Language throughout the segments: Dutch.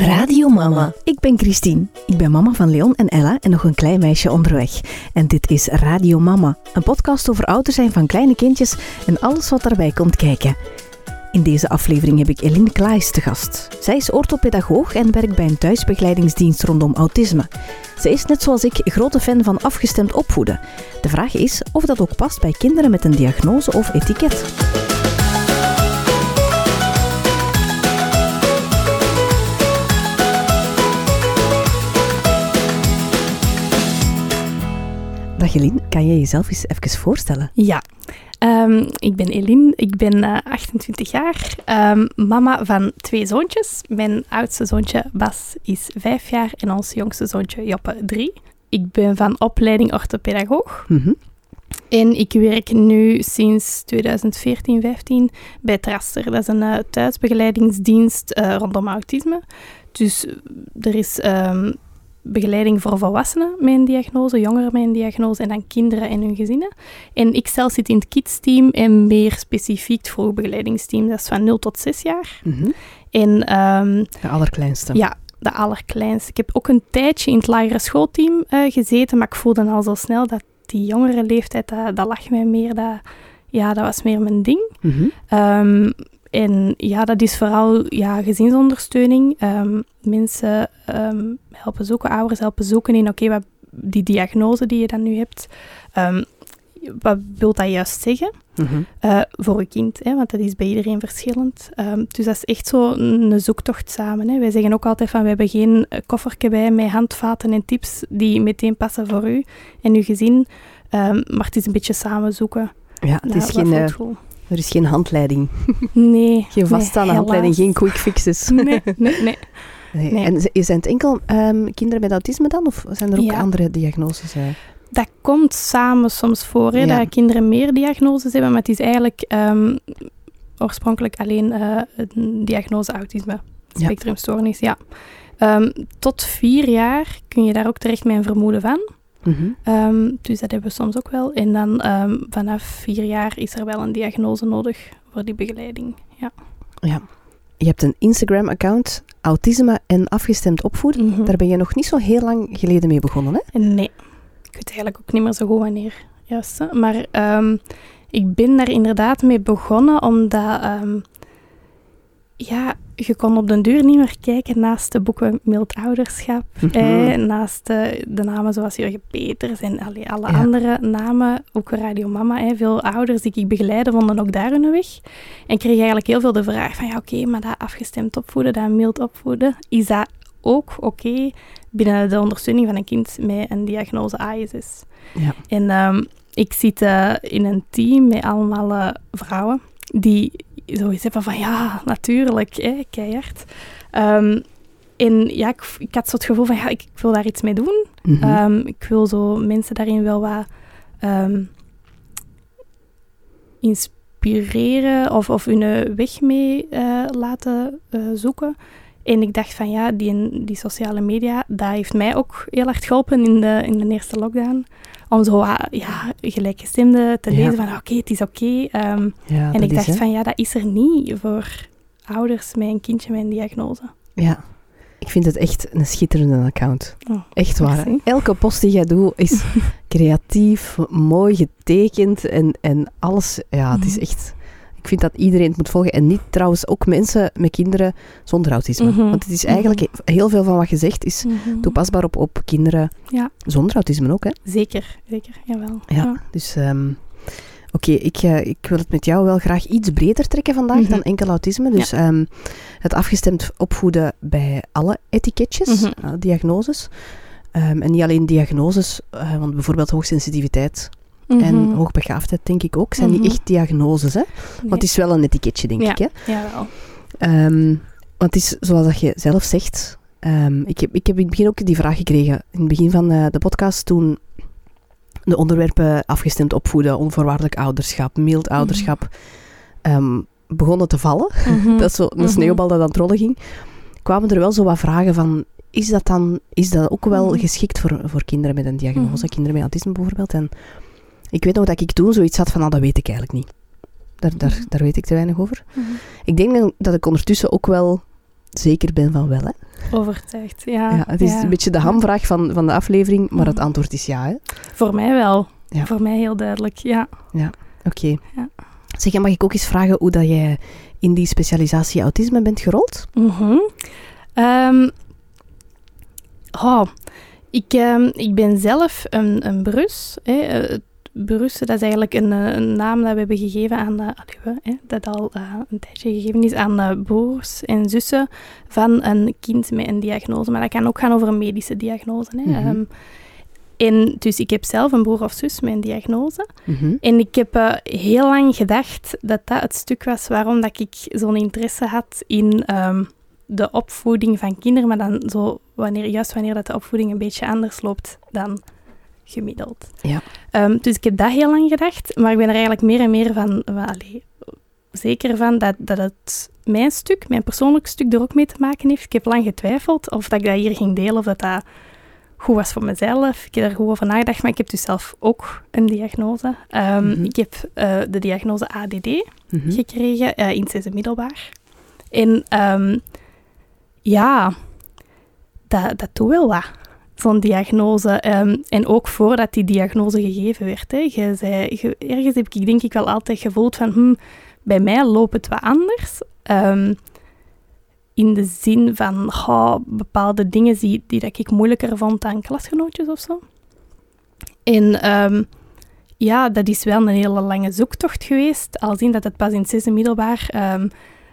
Radio Mama. Ik ben Christine. Ik ben mama van Leon en Ella en nog een klein meisje onderweg. En dit is Radio Mama, een podcast over ouder zijn van kleine kindjes en alles wat daarbij komt kijken. In deze aflevering heb ik Eline Klaes te gast. Zij is orthopedagoog en werkt bij een thuisbegeleidingsdienst rondom autisme. Ze is net zoals ik grote fan van afgestemd opvoeden. De vraag is of dat ook past bij kinderen met een diagnose of etiket. Dag Eline, kan je jezelf eens even voorstellen? Ja, um, ik ben Eline, ik ben uh, 28 jaar, um, mama van twee zoontjes. Mijn oudste zoontje Bas is 5 jaar en ons jongste zoontje Joppe 3. Ik ben van opleiding orthopedagoog. Mm -hmm. En ik werk nu sinds 2014, 15 bij Traster. Dat is een uh, thuisbegeleidingsdienst uh, rondom autisme. Dus er is um, begeleiding voor volwassenen met een diagnose, jongeren met een diagnose en dan kinderen en hun gezinnen. En ik zelf zit in het KIDS-team en meer specifiek het vroegbegeleidingsteam. Dat is van 0 tot 6 jaar. Mm -hmm. En, um, de allerkleinste. Ja, de allerkleinste. Ik heb ook een tijdje in het lagere schoolteam uh, gezeten, maar ik voelde al zo snel dat die jongere leeftijd, dat, dat lag mij meer. Dat, ja, dat was meer mijn ding. Mm -hmm. um, en ja, dat is vooral ja, gezinsondersteuning. Um, mensen um, helpen zoeken, ouders helpen zoeken in, oké, okay, die diagnose die je dan nu hebt, um, wat wil dat juist zeggen mm -hmm. uh, voor je kind? Hè? Want dat is bij iedereen verschillend. dus dat is echt zo een zoektocht samen. Hè? Wij zeggen ook altijd van, we hebben geen koffertje bij met handvaten en tips die meteen passen voor u en uw gezin. maar het is een beetje samen zoeken. Ja, het is geen... Er is geen handleiding. Nee. geen vaststaande nee, handleiding, geen quick fixes. Nee, nee, nee. nee. nee. En zijn het enkel um, kinderen met autisme dan? Of zijn er ook ja. andere diagnoses? Uh? Dat komt samen soms voor, hè, Ja. dat kinderen meer diagnoses hebben. Maar het is eigenlijk um, oorspronkelijk alleen uh, een diagnose autisme. Spectrumstoornis, ja. Um, tot vier jaar kun je daar ook terecht met een vermoeden van. Mm -hmm. um, dus dat hebben we soms ook wel. En dan um, vanaf vier jaar is er wel een diagnose nodig voor die begeleiding. Ja. ja. Je hebt een Instagram-account, Autisme en Afgestemd Opvoeden. Mm -hmm. Daar ben je nog niet zo heel lang geleden mee begonnen, hè? Nee. Ik weet eigenlijk ook niet meer zo goed wanneer. Juist? Maar um, ik ben daar inderdaad mee begonnen omdat... ja, je kon op den duur niet meer kijken naast de boeken Mild Ouderschap, Mhm. mm -hmm. eh, naast de, de, namen zoals Jurgen Peters en alle, alle ja. andere namen, ook Radio Mama. Eh, veel ouders die ik begeleide vonden ook daar hun weg. En kreeg eigenlijk heel veel de vraag van, ja oké, okay, maar dat afgestemd opvoeden, dat mild opvoeden, is dat ook oké okay binnen de ondersteuning van een kind met een diagnose ASS? Ja. En um, ik zit uh, in een team met allemaal uh, vrouwen die zoiets hebben van ja, natuurlijk, hè, keihard. Um, en ja, ik, ik, had zo het gevoel van ja, ik, ik wil daar iets mee doen. Mm -hmm. um, ik wil zo mensen daarin wel wat um, inspireren of, of hun weg mee uh, laten uh, zoeken. En ik dacht van ja, die, die sociale media, dat heeft mij ook heel hard geholpen in de, in de eerste lockdown. Om zo ja, gelijkgestemde te lezen ja. van oké, okay, het is oké. Okay. Um, ja, en ik dacht is, van ja, dat is er niet voor ouders met een kindje met een diagnose. Ja, ik vind het echt een schitterende account. Oh, echt waar. Elke post die jij doet is creatief, mooi getekend en, en alles. Ja, het is echt... Ik vind dat iedereen het moet volgen. En niet trouwens ook mensen met kinderen zonder autisme. Mhm. Mm -hmm. Want het is eigenlijk heel veel van wat je zegt is mm -hmm. toepasbaar op, op kinderen ja. zonder autisme ook. Hè? Zeker, zeker. Jawel. Ja, ja. dus um, oké, okay, ik, uh, ik wil het met jou wel graag iets breder trekken vandaag Mhm. mm -hmm. dan enkel autisme. Dus ja. um, het afgestemd opvoeden bij alle etiketjes, Mhm. alle diagnoses. Um, en niet alleen diagnoses, uh, want bijvoorbeeld hoogsensitiviteit Mhm. en hoogbegaafdheid, denk ik ook, zijn Mhm. niet echt diagnoses. Hè? Nee. Want het is wel een etiketje, denk ja. ik. Hè? Jawel. Um, want het is, zoals dat je zelf zegt, um, ik, heb, ik heb in het begin ook die vraag gekregen, in het begin van uh, de podcast, toen de onderwerpen afgestemd opvoeden, onvoorwaardelijk ouderschap, mild ouderschap, mm um, begonnen te vallen. Mhm. Mm dat is zo een sneeuwbal dat aan het rollen ging. Kwamen er wel zo wat vragen van, is dat dan is dat ook wel Mhm. geschikt voor, voor kinderen met een diagnose, kinderen met autisme bijvoorbeeld? En ik weet nog dat ik toen zoiets had van, nou, dat weet ik eigenlijk niet. Daar, daar, daar weet ik te weinig over. Mhm. Ik denk dat ik ondertussen ook wel zeker ben van wel, hè. Overtuigd, ja. Ja, het is ja. een beetje de hamvraag van, van de aflevering, maar het antwoord is ja. hè? Voor mij wel. Ja. Voor mij heel duidelijk, ja. Oké. Ja. Zeg, mag ik ook eens vragen hoe dat jij in die specialisatie autisme bent gerold? Mhm. Ehm, oh, ik, ehm, ik ben zelf een, een brus. Hè. Eh, Brus, dat is eigenlijk een, eh, een naam dat we hebben gegeven aan, eh, allee, we, hè, dat al eh, een tijdje gegeven is aan eh, broers en zussen van een kind met een diagnose. Maar dat kan ook gaan over een medische diagnose. Hè. Mhm. Ehm, en dus ik heb zelf een broer of zus met een diagnose. Mhm. En ik heb eh, heel lang gedacht dat dat het stuk was waarom dat ik zo'n interesse had in ehm, de opvoeding van kinderen, maar dan zo wanneer, juist wanneer dat de opvoeding een beetje anders loopt dan gemiddeld. Ja. Ehm, dus ik heb dat heel lang gedacht, maar ik ben er eigenlijk meer en meer van, zeker van dat, dat het mijn stuk, mijn persoonlijk stuk, er ook mee te maken heeft. Ik heb lang getwijfeld of dat ik dat hier ging delen of dat dat goed was voor mezelf. Ik heb er goed over nagedacht, maar ik heb dus zelf ook een diagnose. Ehm, Mhm. Ik heb eh, de diagnose ADD Mhm. gekregen eh, in het middelbaar. En ehm, ja, dat, dat doet wel wat, zo'n diagnose. Ehm, en ook voordat die diagnose gegeven werd. Hè. Zei, ergens heb ik denk ik wel altijd gevoeld van, hm, bij mij loopt het wat anders. Ehm, in de zin van bepaalde dingen die, die dat ik moeilijker vond dan klasgenootjes of zo. En ehm, ja, dat is wel een hele lange zoektocht geweest. Al zien dat het pas in het zesde middelbaar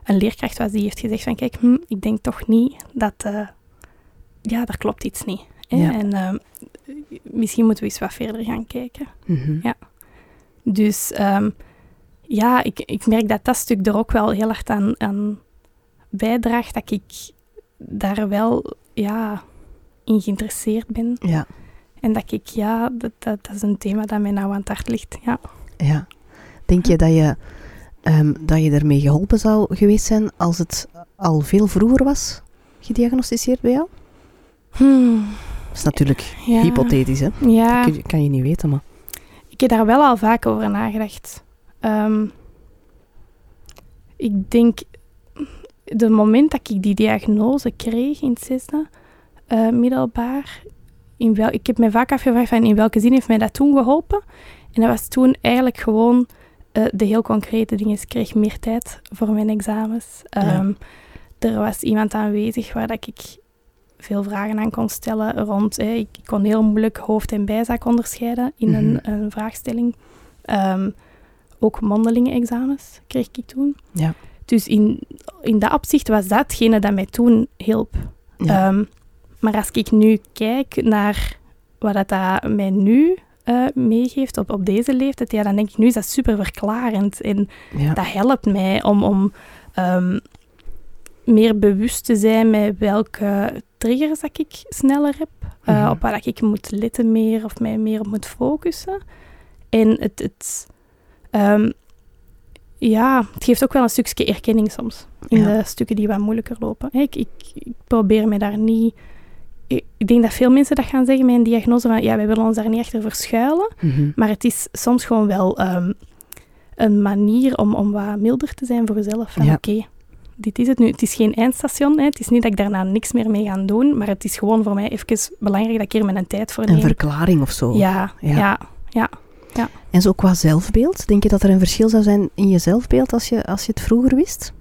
een leerkracht was die heeft gezegd van kijk, hm, ik denk toch niet dat... eh, ja, daar klopt iets niet. Hè? Ja. En ehm, misschien moeten we eens wat verder gaan kijken. Mhm. Ja. Dus ehm, ja, ik, ik merk dat dat stuk er ook wel heel hard aan, aan bijdraagt. Dat ik daar wel ja, in geïnteresseerd ben. Ja, En dat ik, ja, dat, dat, dat is een thema dat mij nou aan het hart ligt. Ja. ja. Denk je dat je, ehm, dat je ermee geholpen zou geweest zijn als het al veel vroeger was gediagnosticeerd bij jou? Hmm, is natuurlijk ja. hypothetisch, hè? Ja, Dat kan je niet weten, maar... ik heb daar wel al vaak over nagedacht. Ehm, ik denk, de moment dat ik die diagnose kreeg in het zesde eh, middelbaar, in wel, ik heb me vaak afgevraagd van in welke zin heeft mij dat toen geholpen. En dat was toen eigenlijk gewoon eh, de heel concrete dingen. Ik kreeg meer tijd voor mijn examens. Ja. Ehm, Er was iemand aanwezig waar dat ik veel vragen aan kon stellen rond. hè, ik kon heel moeilijk hoofd- en bijzaak onderscheiden in Mhm. een, een vraagstelling. Ehm, ook mondelinge examens kreeg ik toen. Ja. Dus in, in dat opzicht was dat hetgene dat mij toen hielp. Ja. Ehm, maar als ik nu kijk naar wat dat, dat mij nu eh, meegeeft op, op deze leeftijd, ja, dan denk ik nu is dat super verklarend. En ja. dat helpt mij om, om ehm, meer bewust te zijn met welke triggers dat ik sneller heb. eh, Mhm. Op wat ik moet letten meer of mij meer op moet focussen. En het, het, ehm, ja, het geeft ook wel een stukje erkenning soms. In Ja. de stukken die wat moeilijker lopen. Ik, ik, ik probeer me daar niet... Ik, denk dat veel mensen dat gaan zeggen met een diagnose van ja, wij willen ons daar niet achter verschuilen. Mhm. Maar het is soms gewoon wel ehm, een manier om, om wat milder te zijn voor jezelf. Van Ja. oké, dit is het nu. Het is geen eindstation. Hè. Het is niet dat ik daarna niks meer mee ga doen. Maar het is gewoon voor mij even belangrijk dat ik hier mijn tijd voor Een neem. verklaring of zo. Ja, Ja. ja, ja. En zo qua zelfbeeld, denk je dat er een verschil zou zijn in je zelfbeeld als je, als je het vroeger wist?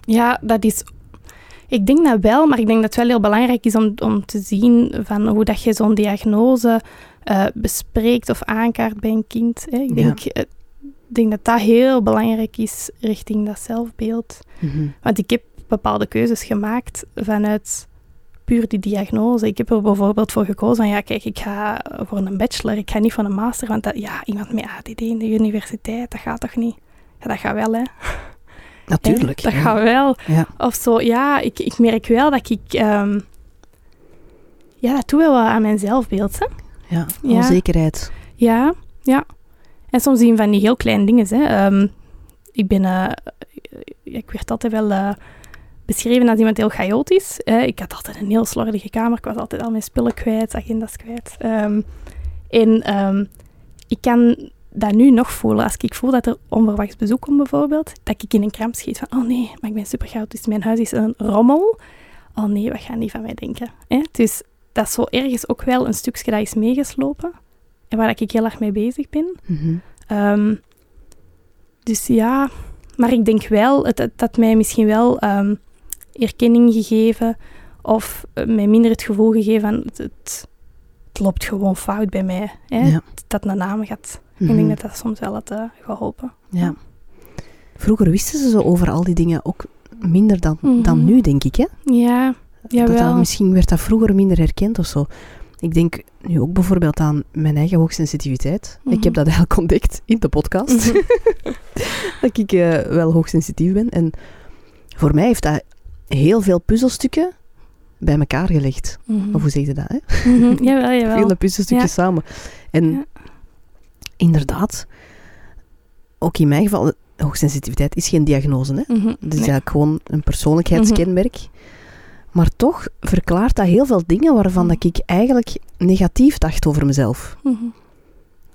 Ja, dat is... Ik denk dat wel, maar ik denk dat het wel heel belangrijk is om, om te zien van hoe dat je zo'n diagnose eh, bespreekt of aankaart bij een kind. Hè. Ik denk, eh, denk dat dat heel belangrijk is richting dat zelfbeeld. Mhm. Want ik heb bepaalde keuzes gemaakt vanuit puur die diagnose. Ik heb er bijvoorbeeld voor gekozen van, ja, kijk, ik ga voor een bachelor, ik ga niet voor een master, want dat, ja, iemand met ADD in de universiteit, dat gaat toch niet? Ja, dat gaat wel, hè. Natuurlijk. Dat ja. gaat wel. Ja. Of zo, ja, ik, ik merk wel dat ik... ehm, ja, dat doet wel aan mijn zelfbeeld, hè. Ja. onzekerheid. Ja, ja. En soms zien van die heel kleine dingen. Hè. Ehm, ik ben... eh, ik werd altijd wel eh, beschreven als iemand heel chaotisch. hè. ik had altijd een heel slordige kamer. Ik was altijd al mijn spullen kwijt, agendas kwijt. Ehm, en ehm, ik kan dat nu nog voelen. Als ik voel dat er onverwachts bezoek komt bijvoorbeeld, dat ik in een kramp schiet van, oh nee, maar ik ben super dus mijn huis is een rommel. Oh nee, wat gaan die van mij denken? Dus dat is zo ergens ook wel een stukje dat is meegeslopen en waar ik heel erg mee bezig ben. Mhm. Ehm, dus ja, maar ik denk wel, het, het had mij misschien wel ehm, erkenning gegeven of eh, mij minder het gevoel gegeven van het, het, het loopt gewoon fout bij mij. Hè? Ja. Dat naar naam gaat. Mhm. Ik denk dat dat soms wel had eh, geholpen. Ja. Vroeger wisten ze zo over al die dingen ook minder dan, dan Mhm. nu, denk ik. Hè? Ja, Dat jawel. dat, misschien werd dat vroeger minder herkend of zo. Ik denk nu ook bijvoorbeeld aan mijn eigen hoogsensitiviteit. Ik Mhm. heb dat eigenlijk ontdekt in de podcast. Mhm. dat ik eh, wel hoogsensitief ben. En voor mij heeft dat heel veel puzzelstukken bij elkaar gelegd. Mhm. Of hoe zeg je dat? Hè? Mhm, Jawel, jawel. Vele puzzelstukjes samen. En Ja. inderdaad, ook in mijn geval, hoogsensitiviteit is geen diagnose. Hè? Mhm. Het is Nee. eigenlijk gewoon een persoonlijkheidskenmerk. Maar toch verklaart dat heel veel dingen waarvan Mhm. dat ik eigenlijk negatief dacht over mezelf. Mhm.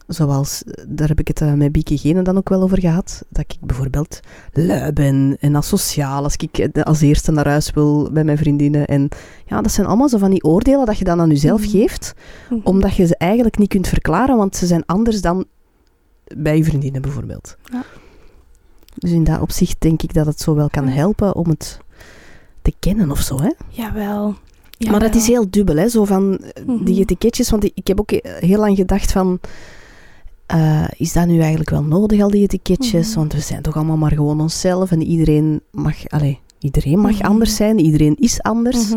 Zoals, eh, daar heb ik het eh, met Bieke Gene dan ook wel over gehad, dat ik bijvoorbeeld lui ben en asociaal als ik eh, als eerste naar huis wil bij mijn vriendinnen. En ja, dat zijn allemaal zo van die oordelen dat je dan aan jezelf Mhm. geeft, omdat je ze eigenlijk niet kunt verklaren, want ze zijn anders dan bij je vriendinnen bijvoorbeeld. Ja. Dus in dat opzicht denk ik dat het zo wel kan helpen om het te kennen of zo. Hè? Jawel. Maar dat is heel dubbel, hè? zo van eh, die Mhm. etiketjes. Want ik, heb ook eh, heel lang gedacht van... eh, is dat nu eigenlijk wel nodig, al die etiketjes? Mhm. Want we zijn toch allemaal maar gewoon onszelf. En iedereen mag, allez, iedereen mag Mhm. anders zijn. Iedereen is anders.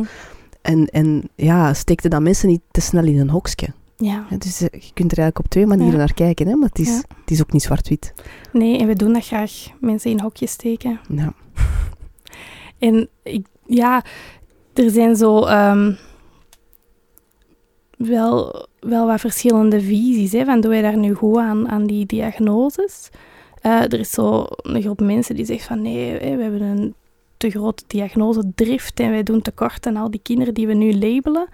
En, en ja, steekte dat mensen niet te snel in een hokje. Ja. Ja, dus je kunt er eigenlijk op twee manieren Ja. naar kijken. Hè? Maar het is, Ja. het is ook niet zwart-wit. Nee, en we doen dat graag, mensen in hokjes steken. Ja. En ik, ja, er zijn zo ehm, wel, wel wat verschillende visies. Hè, van doe je daar nu goed aan, aan die diagnoses? Eh, er is zo een groep mensen die zegt van nee, we hebben een te grote diagnosedrift en wij doen tekort aan al die kinderen die we nu labelen.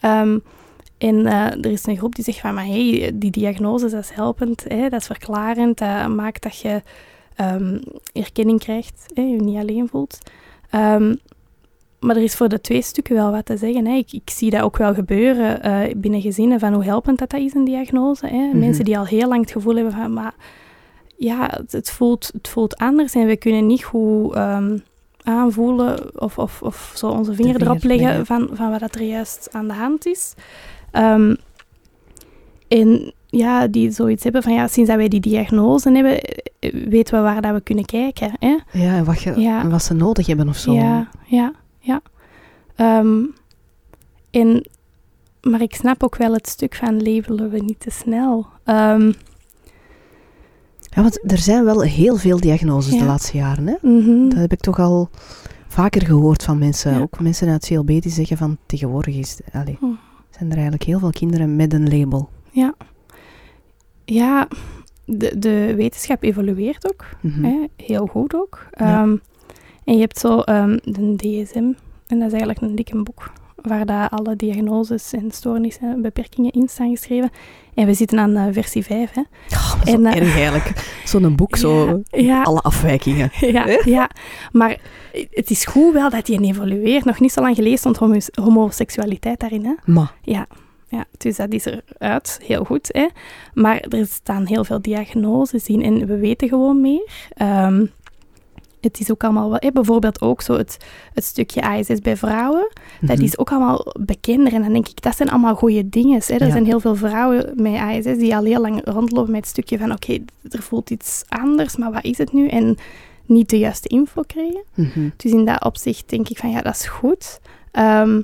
Ehm, en eh, er is een groep die zegt van, maar hey, die diagnose is helpend, hè, dat is verklarend, dat maakt dat je ehm, erkenning krijgt, hè, je niet alleen voelt. Ehm, maar er is voor de twee stukken wel wat te zeggen. Hè. Ik, ik zie dat ook wel gebeuren eh, binnen gezinnen, van hoe helpend dat, dat is, een diagnose. Hè. Mhm. Mensen die al heel lang het gevoel hebben van, maar ja, het, het voelt, het voelt anders en we kunnen niet goed ehm, aanvoelen of, of, of zo onze vinger, vinger erop leggen van, van wat er juist aan de hand is. Ehm, en ja, die zoiets hebben van, ja, sinds dat wij die diagnose hebben, eh, weten we waar dat we kunnen kijken. Hè? Ja, en wat, je, Ja. wat ze nodig hebben of zo. Ja, ja, ja. Ehm, en, maar ik snap ook wel het stuk van labelen we niet te snel. Ehm, Ja, want er zijn wel heel veel diagnoses de Ja. laatste jaren. Hè? mhm. Dat heb ik toch al vaker gehoord van mensen. Ja. Ook mensen uit CLB die zeggen van tegenwoordig is, allee, Hm. zijn er eigenlijk heel veel kinderen met een label. Ja, de, de wetenschap evolueert ook. Mhm. Hè? Heel goed ook. Ja. Ehm, en je hebt zo ehm, de DSM, en dat is eigenlijk een dikke boek, waar daar alle diagnoses en stoornissen en beperkingen in staan geschreven. En we zitten aan eh, versie 5. Hè. Oh, En, eh, erg eigenlijk. Zo'n boek, zo Ja, alle afwijkingen. ja, ja, maar het is goed wel dat die evolueert. Nog niet zo lang geleden stond homo homoseksualiteit daarin. Hè? Maar, Ja, ja, dus dat is eruit. Heel goed. Hè? Maar er staan heel veel diagnoses in en we weten gewoon meer. Ehm, het is ook allemaal wel... hè, bijvoorbeeld ook zo het, het stukje ASS bij vrouwen. Dat mhm. is ook allemaal bekender. En dan denk ik, dat zijn allemaal goede dingen. Hè? Er Ja. zijn heel veel vrouwen met ASS die al heel lang rondlopen met het stukje van oké, er voelt iets anders, maar wat is het nu? En niet de juiste info krijgen. Mhm. Dus in dat opzicht denk ik van ja, dat is goed. Ehm,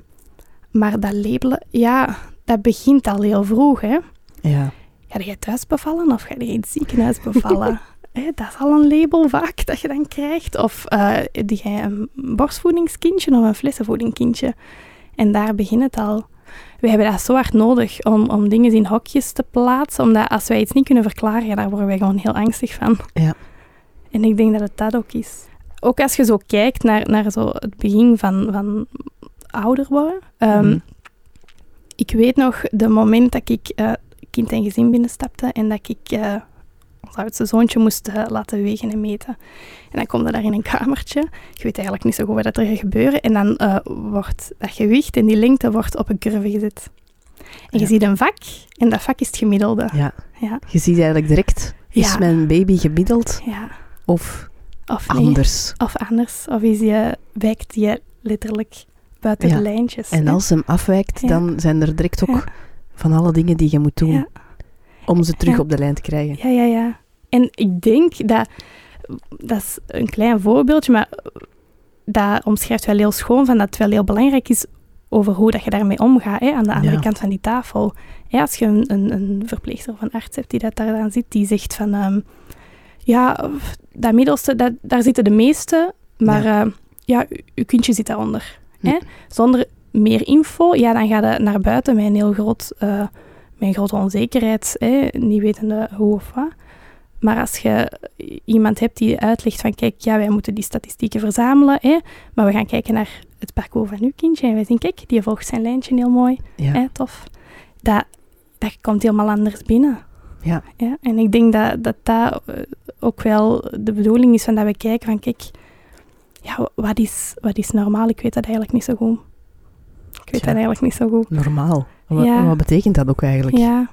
maar dat labelen, ja, dat begint al heel vroeg. Hè? Ja. Ga jij thuis bevallen of ga je in het ziekenhuis bevallen? Hè, dat is al een label vaak dat je dan krijgt. Of eh die jij een borstvoedingskindje of een flessenvoedingkindje. En daar begint het al. We hebben dat zo hard nodig om, om dingen in hokjes te plaatsen. Omdat als wij iets niet kunnen verklaren, ja, daar worden wij gewoon heel angstig van. Ja. En ik denk dat het dat ook is. Ook als je zo kijkt naar, naar zo het begin van, van ouder worden. Ehm, Mhm. Ik weet nog de moment dat ik eh, kind en gezin binnenstapte en dat ik eh, als oudste zoontje moest eh, laten wegen en meten. En dan komt je daar in een kamertje. Je weet eigenlijk niet zo goed wat er gaat gebeuren. En dan eh, wordt dat gewicht en die lengte wordt op een curve gezet. En je Ja. ziet een vak en dat vak is het gemiddelde. Ja, Ja, je ziet eigenlijk direct, is Ja. mijn baby gemiddeld ja. of Of nee. anders? Of anders. Of is je, wijkt je letterlijk buiten de lijntjes. En hè? als hem afwijkt, dan zijn er direct ook van alle dingen die je moet doen om ze terug op de lijn te krijgen. Ja, ja, ja. En ik denk dat... Dat is een klein voorbeeldje, maar dat omschrijft wel heel schoon van dat het wel heel belangrijk is over hoe dat je daarmee omgaat, hè, aan de andere Ja. kant van die tafel. Als je een, een, een verpleegster of een arts hebt die dat daar dan zit, die zegt van... ehm, ja, dat middelste, dat, daar zitten de meeste, maar ja, ja u- uw kindje zit daaronder. Hm. Hè? Zonder meer info, ja, dan ga je naar buiten met een heel groot, eh, met een grote onzekerheid, hè, niet wetende hoe of wat. Maar als je iemand hebt die uitlegt van, kijk, ja, wij moeten die statistieken verzamelen, hè, maar we gaan kijken naar het parcours van uw kindje en wij zien, kijk, die volgt zijn lijntje heel mooi, Ja. hè, tof. Dat, dat komt helemaal anders binnen. Ja. Ja, en ik denk dat dat, dat eh, ook wel de bedoeling is van dat we kijken van, kijk, ja, wat is, wat is normaal? Ik weet dat eigenlijk niet zo goed. Ik weet dat eigenlijk niet zo goed. Normaal. Wat, Ja. wat betekent dat ook eigenlijk? Ja.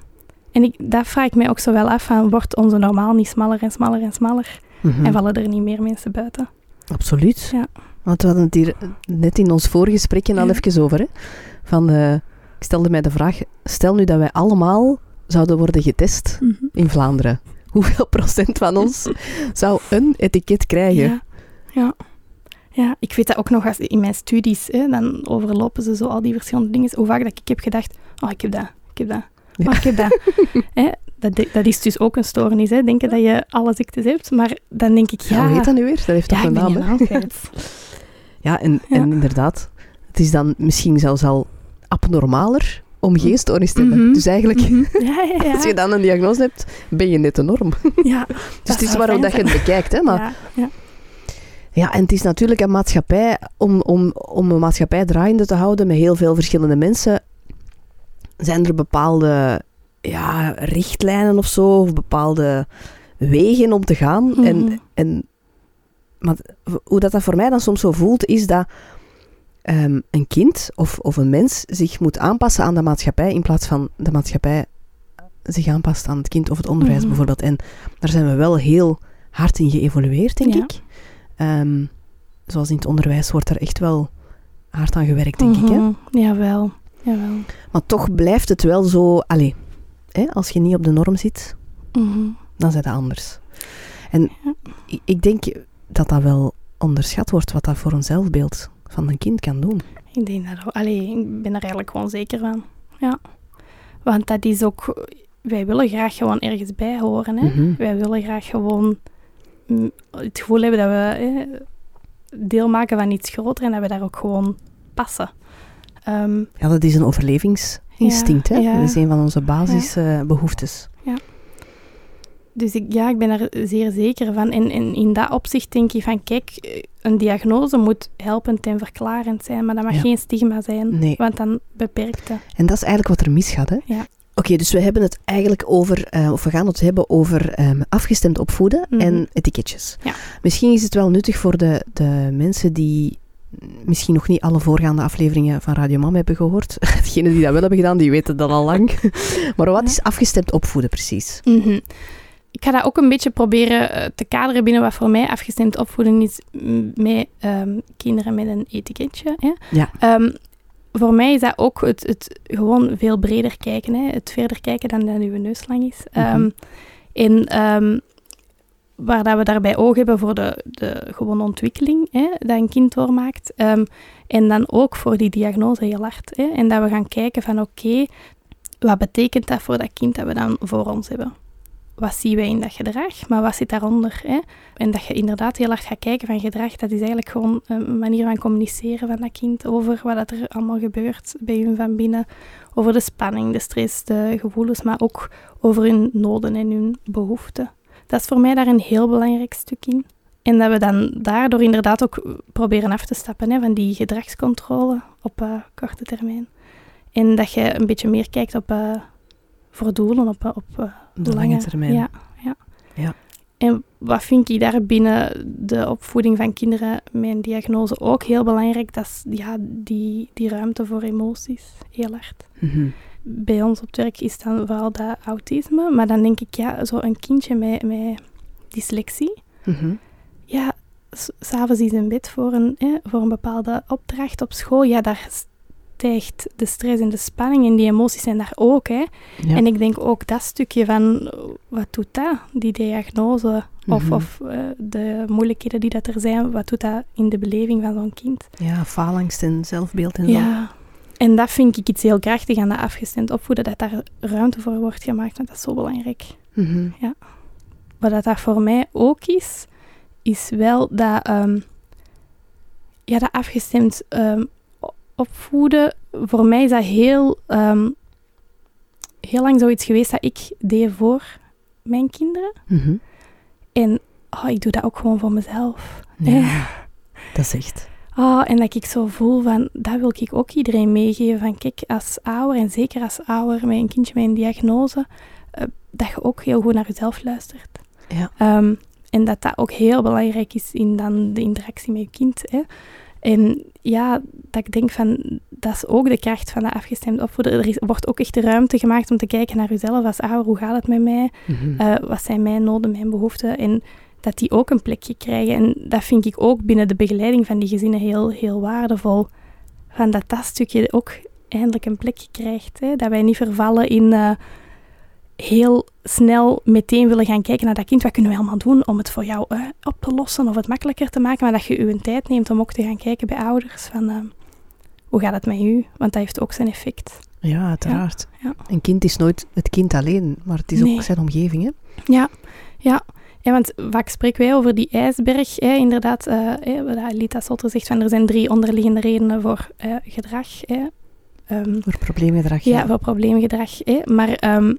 En ik, dat vraag ik mij ook zo wel af van, wordt onze normaal niet smaller en smaller en smaller? Mhm. En vallen er niet meer mensen buiten? Absoluut. Ja. Want we hadden het hier net in ons voorgesprekje al Ja. even over. Hè? Van, eh, ik stelde mij de vraag, stel nu dat wij allemaal zouden worden getest in Vlaanderen. Hoeveel procent van ons zou een etiket krijgen? Ja. ja. Ja, ik weet dat ook nog als in mijn studies. Hè, dan overlopen ze zo al die verschillende dingen. Hoe vaak dat ik heb gedacht, oh, ik heb dat, ik heb dat, Heb dat. hè, dat. Dat is dus ook een stoornis, hè. denken dat je alle ziektes hebt. Maar dan denk ik, Ja, hoe heet dat nu weer? Dat heeft toch een naam. Ja, en, inderdaad, het is dan misschien zelfs al abnormaler om geen stoornis te hebben. Mhm. Dus eigenlijk, Mhm. Ja, ja, ja. als je dan een diagnose hebt, ben je net de norm. ja. Dus het is maar fijn dat je het bekijkt. Hè? Maar. Ja, en het is natuurlijk een maatschappij, om, om, om een maatschappij draaiende te houden met heel veel verschillende mensen, zijn er bepaalde ja, richtlijnen of zo, of bepaalde wegen om te gaan. Mhm. En, en maar hoe dat, dat voor mij dan soms zo voelt, is dat ehm, een kind of, of een mens zich moet aanpassen aan de maatschappij, in plaats van de maatschappij zich aanpast aan het kind of het onderwijs Mhm. bijvoorbeeld. En daar zijn we wel heel hard in geëvolueerd, denk Ja. ik. Ehm, zoals in het onderwijs wordt er echt wel hard aan gewerkt, denk ik. Hè? Mhm. Jawel, jawel. Maar toch blijft het wel zo... Allee, hè, als je niet op de norm zit, Mhm. dan is het anders. En Ja. ik, ik denk dat dat wel onderschat wordt, wat dat voor een zelfbeeld van een kind kan doen. Ik denk dat ook. Allee, ik ben er eigenlijk gewoon zeker van. Ja. Want dat is ook... Wij willen graag gewoon ergens bij horen, hè. Mhm. Wij willen graag gewoon het gevoel hebben dat we hè, deel maken van iets groter en dat we daar ook gewoon passen. Ehm, Ja, dat is een overlevingsinstinct. Ja, hè? ja. Dat is een van onze basisbehoeftes. dus ik, ja, ik ben er zeer zeker van. En, en in dat opzicht denk je van, kijk, eh, een diagnose moet helpend en verklarend zijn, maar dat mag Ja. geen stigma zijn, Nee. want dan beperkt het. En dat is eigenlijk wat er misgaat. Hè? Ja. Oké, dus we hebben het eigenlijk over, eh, of we gaan het hebben over ehm, afgestemd opvoeden Mhm. en etiketjes. Ja. Misschien is het wel nuttig voor de, de mensen die misschien nog niet alle voorgaande afleveringen van Radio Mam hebben gehoord. Degenen die dat wel hebben gedaan, die weten dat al lang. maar wat is afgestemd opvoeden precies? Mhm. Ik ga dat ook een beetje proberen eh, te kaderen binnen wat voor mij afgestemd opvoeden is met ehm, kinderen met een etiketje. Hè. Ja. Ehm, voor mij is dat ook het, het gewoon veel breder kijken. Hè. Het verder kijken dan dat uw neus lang is. Mhm. En ehm, waar dat we daarbij oog hebben voor de, de gewone ontwikkeling hè, dat een kind doormaakt. Ehm, en dan ook voor die diagnose heel hard. Hè. En dat we gaan kijken van oké, wat betekent dat voor dat kind dat we dan voor ons hebben? Wat zien wij in dat gedrag, maar wat zit daaronder? Hè? En dat je inderdaad heel hard gaat kijken van gedrag, dat is eigenlijk gewoon een manier van communiceren van dat kind over wat er allemaal gebeurt bij hun van binnen. Over de spanning, de stress, de gevoelens, maar ook over hun noden en hun behoeften. Dat is voor mij daar een heel belangrijk stuk in. En dat we dan daardoor inderdaad ook proberen af te stappen hè, van die gedragscontrole op eh, korte termijn. En dat je een beetje meer kijkt op eh, voor doelen, op, eh, op De lange termijn. Ja, ja. Ja. En wat vind ik daar binnen de opvoeding van kinderen een diagnose ook heel belangrijk? Dat is ja, die, die ruimte voor emoties, heel hard. Mhm. Bij ons op het werk is dan vooral dat autisme, maar dan denk ik, ja, zo een kindje met, met dyslexie, Mhm. ja, s- s'avonds is in bed voor een, voor een bepaalde opdracht op school, ja, daar stijgt de stress en de spanning en die emoties zijn daar ook, hè. Ja. En ik denk ook dat stukje van, wat doet dat, die diagnose, of, Mhm. of eh, de moeilijkheden die dat er zijn, wat doet dat in de beleving van zo'n kind? ja, faalangst en zelfbeeld en zo. Ja, en dat vind ik iets heel krachtig aan dat afgestemd opvoeden, dat daar ruimte voor wordt gemaakt, want dat is zo belangrijk. Mhm. Wat dat, dat voor mij ook is, is wel dat, ehm, ja, dat afgestemd ehm, opvoeden. Voor mij is dat heel, ehm, heel lang zoiets geweest dat ik deed voor mijn kinderen. Mhm. En oh, ik doe dat ook gewoon voor mezelf. Ja, dat is echt. Oh, en dat ik zo voel van, dat wil ik ook iedereen meegeven. Van kijk, als ouder, en zeker als ouder met een kindje met een diagnose, eh, dat je ook heel goed naar jezelf luistert. Ja. Ehm, en dat dat ook heel belangrijk is in dan de interactie met je kind. Hè. En ja, dat ik denk van, dat is ook de kracht van dat afgestemd opvoeden. Er is, wordt ook echt de ruimte gemaakt om te kijken naar jezelf als ouder. Hoe gaat het met mij? Mhm. Eh, wat zijn mijn noden, mijn behoeften? En dat die ook een plekje krijgen. En dat vind ik ook binnen de begeleiding van die gezinnen heel, heel waardevol. Van dat dat stukje ook eindelijk een plekje krijgt. Hè? Dat wij niet vervallen in eh, heel snel meteen willen gaan kijken naar dat kind. Wat kunnen we allemaal doen om het voor jou eh, op te lossen of het makkelijker te maken? Maar dat je je tijd neemt om ook te gaan kijken bij ouders. Van, eh, hoe gaat het met u? Want dat heeft ook zijn effect. ja, uiteraard. ja. Een kind is nooit het kind alleen, maar het is Nee. ook zijn omgeving. Hè? Ja, ja. Ja, want vaak spreken wij over die ijsberg. Hè, inderdaad, eh hè, wat Alita Sotter zegt, van er zijn drie onderliggende redenen voor eh, gedrag. Hè. Ehm, Voor probleemgedrag. ja, voor probleemgedrag. Hè. Maar ehm,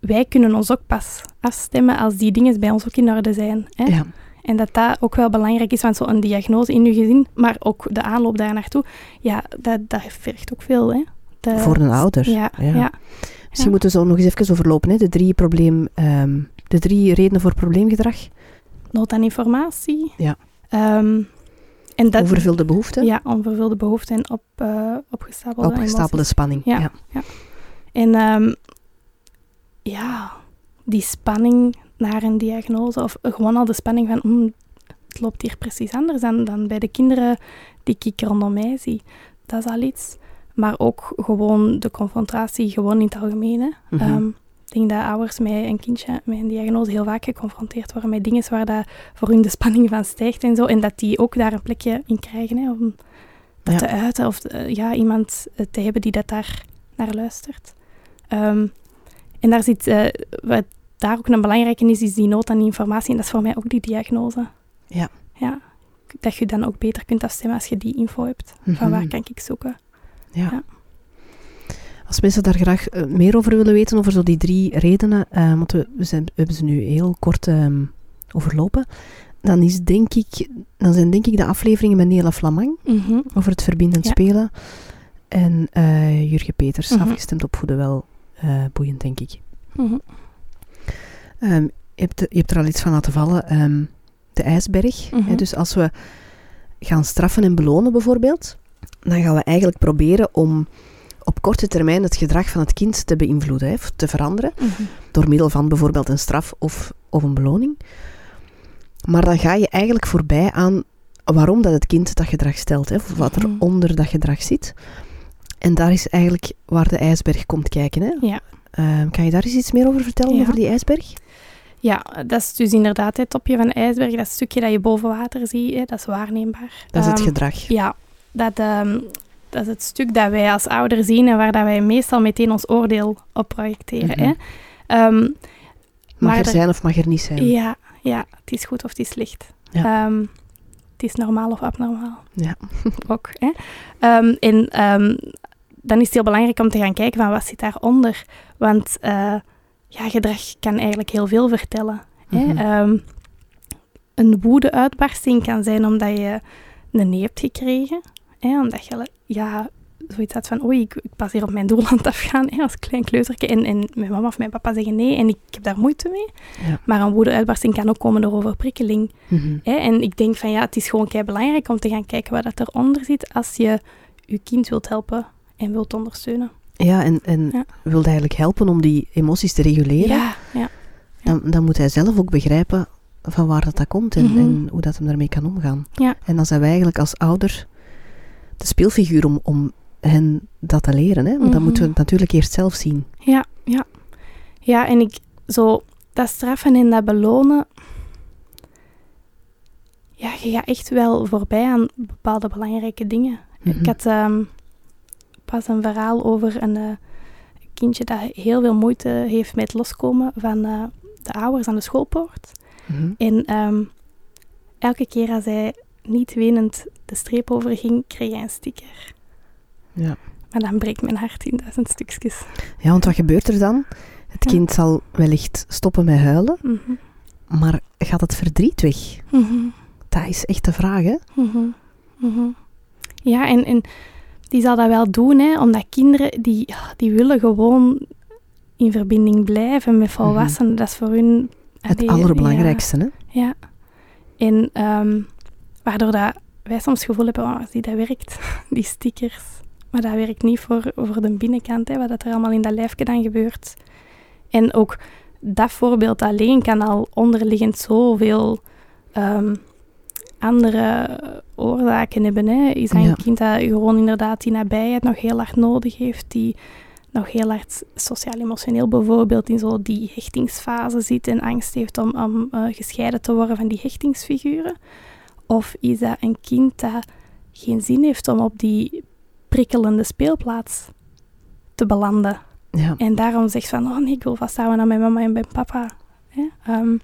wij kunnen ons ook pas afstemmen als die dingen bij ons ook in orde zijn. Hè. Ja. En dat dat ook wel belangrijk is, want zo'n diagnose in je gezin, maar ook de aanloop daar naartoe, ja, dat, dat vergt ook veel. Hè. De- Voor een ouder. Ja, Ja. ja. Misschien moeten we zo nog eens even overlopen. Hè? De, drie probleem, ehm, de drie redenen voor probleemgedrag. nood aan informatie. Ja. Ehm, en dat, Overvulde behoeften. Ja, onvervulde behoeften en op, eh, opgestapelde Opgestapelde spanning. Ja. En ehm, ja, die spanning naar een diagnose, of gewoon al de spanning van mm, het loopt hier precies anders dan, dan bij de kinderen die ik rondom mij zie. Dat is al iets. Maar ook gewoon de confrontatie, gewoon in het algemeen. hè. Mhm. Ehm, ik denk dat ouders met een kindje met een diagnose heel vaak geconfronteerd worden met dingen waar dat voor hun de spanning van stijgt en zo. En dat die ook daar een plekje in krijgen hè, om dat Ja. te uiten. Of eh, ja, iemand eh, te hebben die dat daar naar luistert. Ehm, en daar zit, eh, wat daar ook een belangrijke is, is die nood aan informatie. En dat is voor mij ook die diagnose. Ja. Ja. Dat je dan ook beter kunt afstemmen als je die info hebt. Van Mhm. waar kan ik zoeken? Ja. Als mensen daar graag eh, meer over willen weten, over zo die drie redenen, eh, want we, we, zijn, we hebben ze nu heel kort ehm, overlopen, dan, is denk ik, dan zijn denk ik de afleveringen met Nela Flamang Mhm. over het verbindend Ja. spelen en eh Jurgen Peters, Mhm. afgestemd opvoeden, wel eh, boeiend, denk ik. Mhm. Ehm, je, hebt, je hebt er al iets van laten vallen, ehm, de ijsberg. Mhm. Hè, dus als we gaan straffen en belonen bijvoorbeeld, dan gaan we eigenlijk proberen om op korte termijn het gedrag van het kind te beïnvloeden, hè, of te veranderen, Mhm. door middel van bijvoorbeeld een straf of, of een beloning. Maar dan ga je eigenlijk voorbij aan waarom dat het kind dat gedrag stelt, hè, of wat er Mhm. onder dat gedrag zit. En daar is eigenlijk waar de ijsberg komt kijken. Hè? Ja. Ehm, kan je daar eens iets meer over vertellen, Ja. over die ijsberg? Ja, dat is dus inderdaad het topje van de ijsberg. Dat stukje dat je boven water ziet, hè, dat is waarneembaar. Dat is het Ehm, gedrag. Ja, dat, ehm, dat is het stuk dat wij als ouder zien en waar dat wij meestal meteen ons oordeel op projecteren. Mhm. hè. Ehm, Mag maar er zijn of mag er niet zijn? ja, ja, het is goed of het is slecht. Ja. Ehm, het is normaal of abnormaal. Ja. Ook. Hè? En dan is het heel belangrijk om te gaan kijken van wat zit daaronder. Want eh, ja, gedrag kan eigenlijk heel veel vertellen. Hè? Mhm. Een woede-uitbarsting kan zijn omdat je een nee hebt gekregen. Hè? Omdat je ja, zoiets had van, oei, ik, ik pas hier op mijn doel aan het afgaan hè, als klein kleuterke. En, en mijn mama of mijn papa zeggen nee en ik heb daar moeite mee. Ja. Maar een woedeuitbarsting kan ook komen door overprikkeling. Mhm. Hè? En ik denk van ja, het is gewoon kei belangrijk om te gaan kijken wat dat eronder zit als je je kind wilt helpen en wilt ondersteunen. Ja, en, en Ja. wilde eigenlijk helpen om die emoties te reguleren. Ja, ja. Dan, dan moet hij zelf ook begrijpen van waar dat, dat komt en, Mhm. en hoe dat hem daarmee kan omgaan. Ja. En dan zijn wij eigenlijk als ouder de speelfiguur om, om hen dat te leren. Hè? Want dan Mhm. moeten we het natuurlijk eerst zelf zien. Ja, ja. Ja, en ik zo dat straffen en dat belonen. Ja, je gaat echt wel voorbij aan bepaalde belangrijke dingen. Mhm. Ik had ehm, pas een verhaal over een eh, kindje dat heel veel moeite heeft met loskomen van eh, de ouders aan de schoolpoort. Mhm. En ehm, elke keer als hij niet wenend de streep overging, kreeg hij een sticker. Ja. Maar dan breekt mijn hart in duizend stukjes. ja, want wat gebeurt er dan? Het Ja. kind zal wellicht stoppen met huilen, Mhm. maar gaat het verdriet weg? Mhm. Dat is echt de vraag, hè? Mhm. Ja, en, en die zal dat wel doen, hè, omdat kinderen die, die willen gewoon in verbinding blijven met volwassenen. Dat is voor hun... Het allee, allerbelangrijkste, hè? Ja, ja. En ehm, waardoor dat wij soms het gevoel hebben, oh, zie, dat werkt, die stickers. Maar dat werkt niet voor, voor de binnenkant, hè, wat dat er allemaal in dat lijfje dan gebeurt. En ook dat voorbeeld alleen kan al onderliggend zoveel ehm, andere oorzaken hebben. Hè. Is dat Ja. een kind dat gewoon inderdaad die nabijheid nog heel hard nodig heeft, die nog heel hard sociaal-emotioneel bijvoorbeeld in zo die hechtingsfase zit en angst heeft om, om eh, gescheiden te worden van die hechtingsfiguren? Of is dat een kind dat geen zin heeft om op die prikkelende speelplaats te belanden? Ja. En daarom zegt van, oh nee, ik wil vasthouden aan mijn mama en mijn papa. Ehm,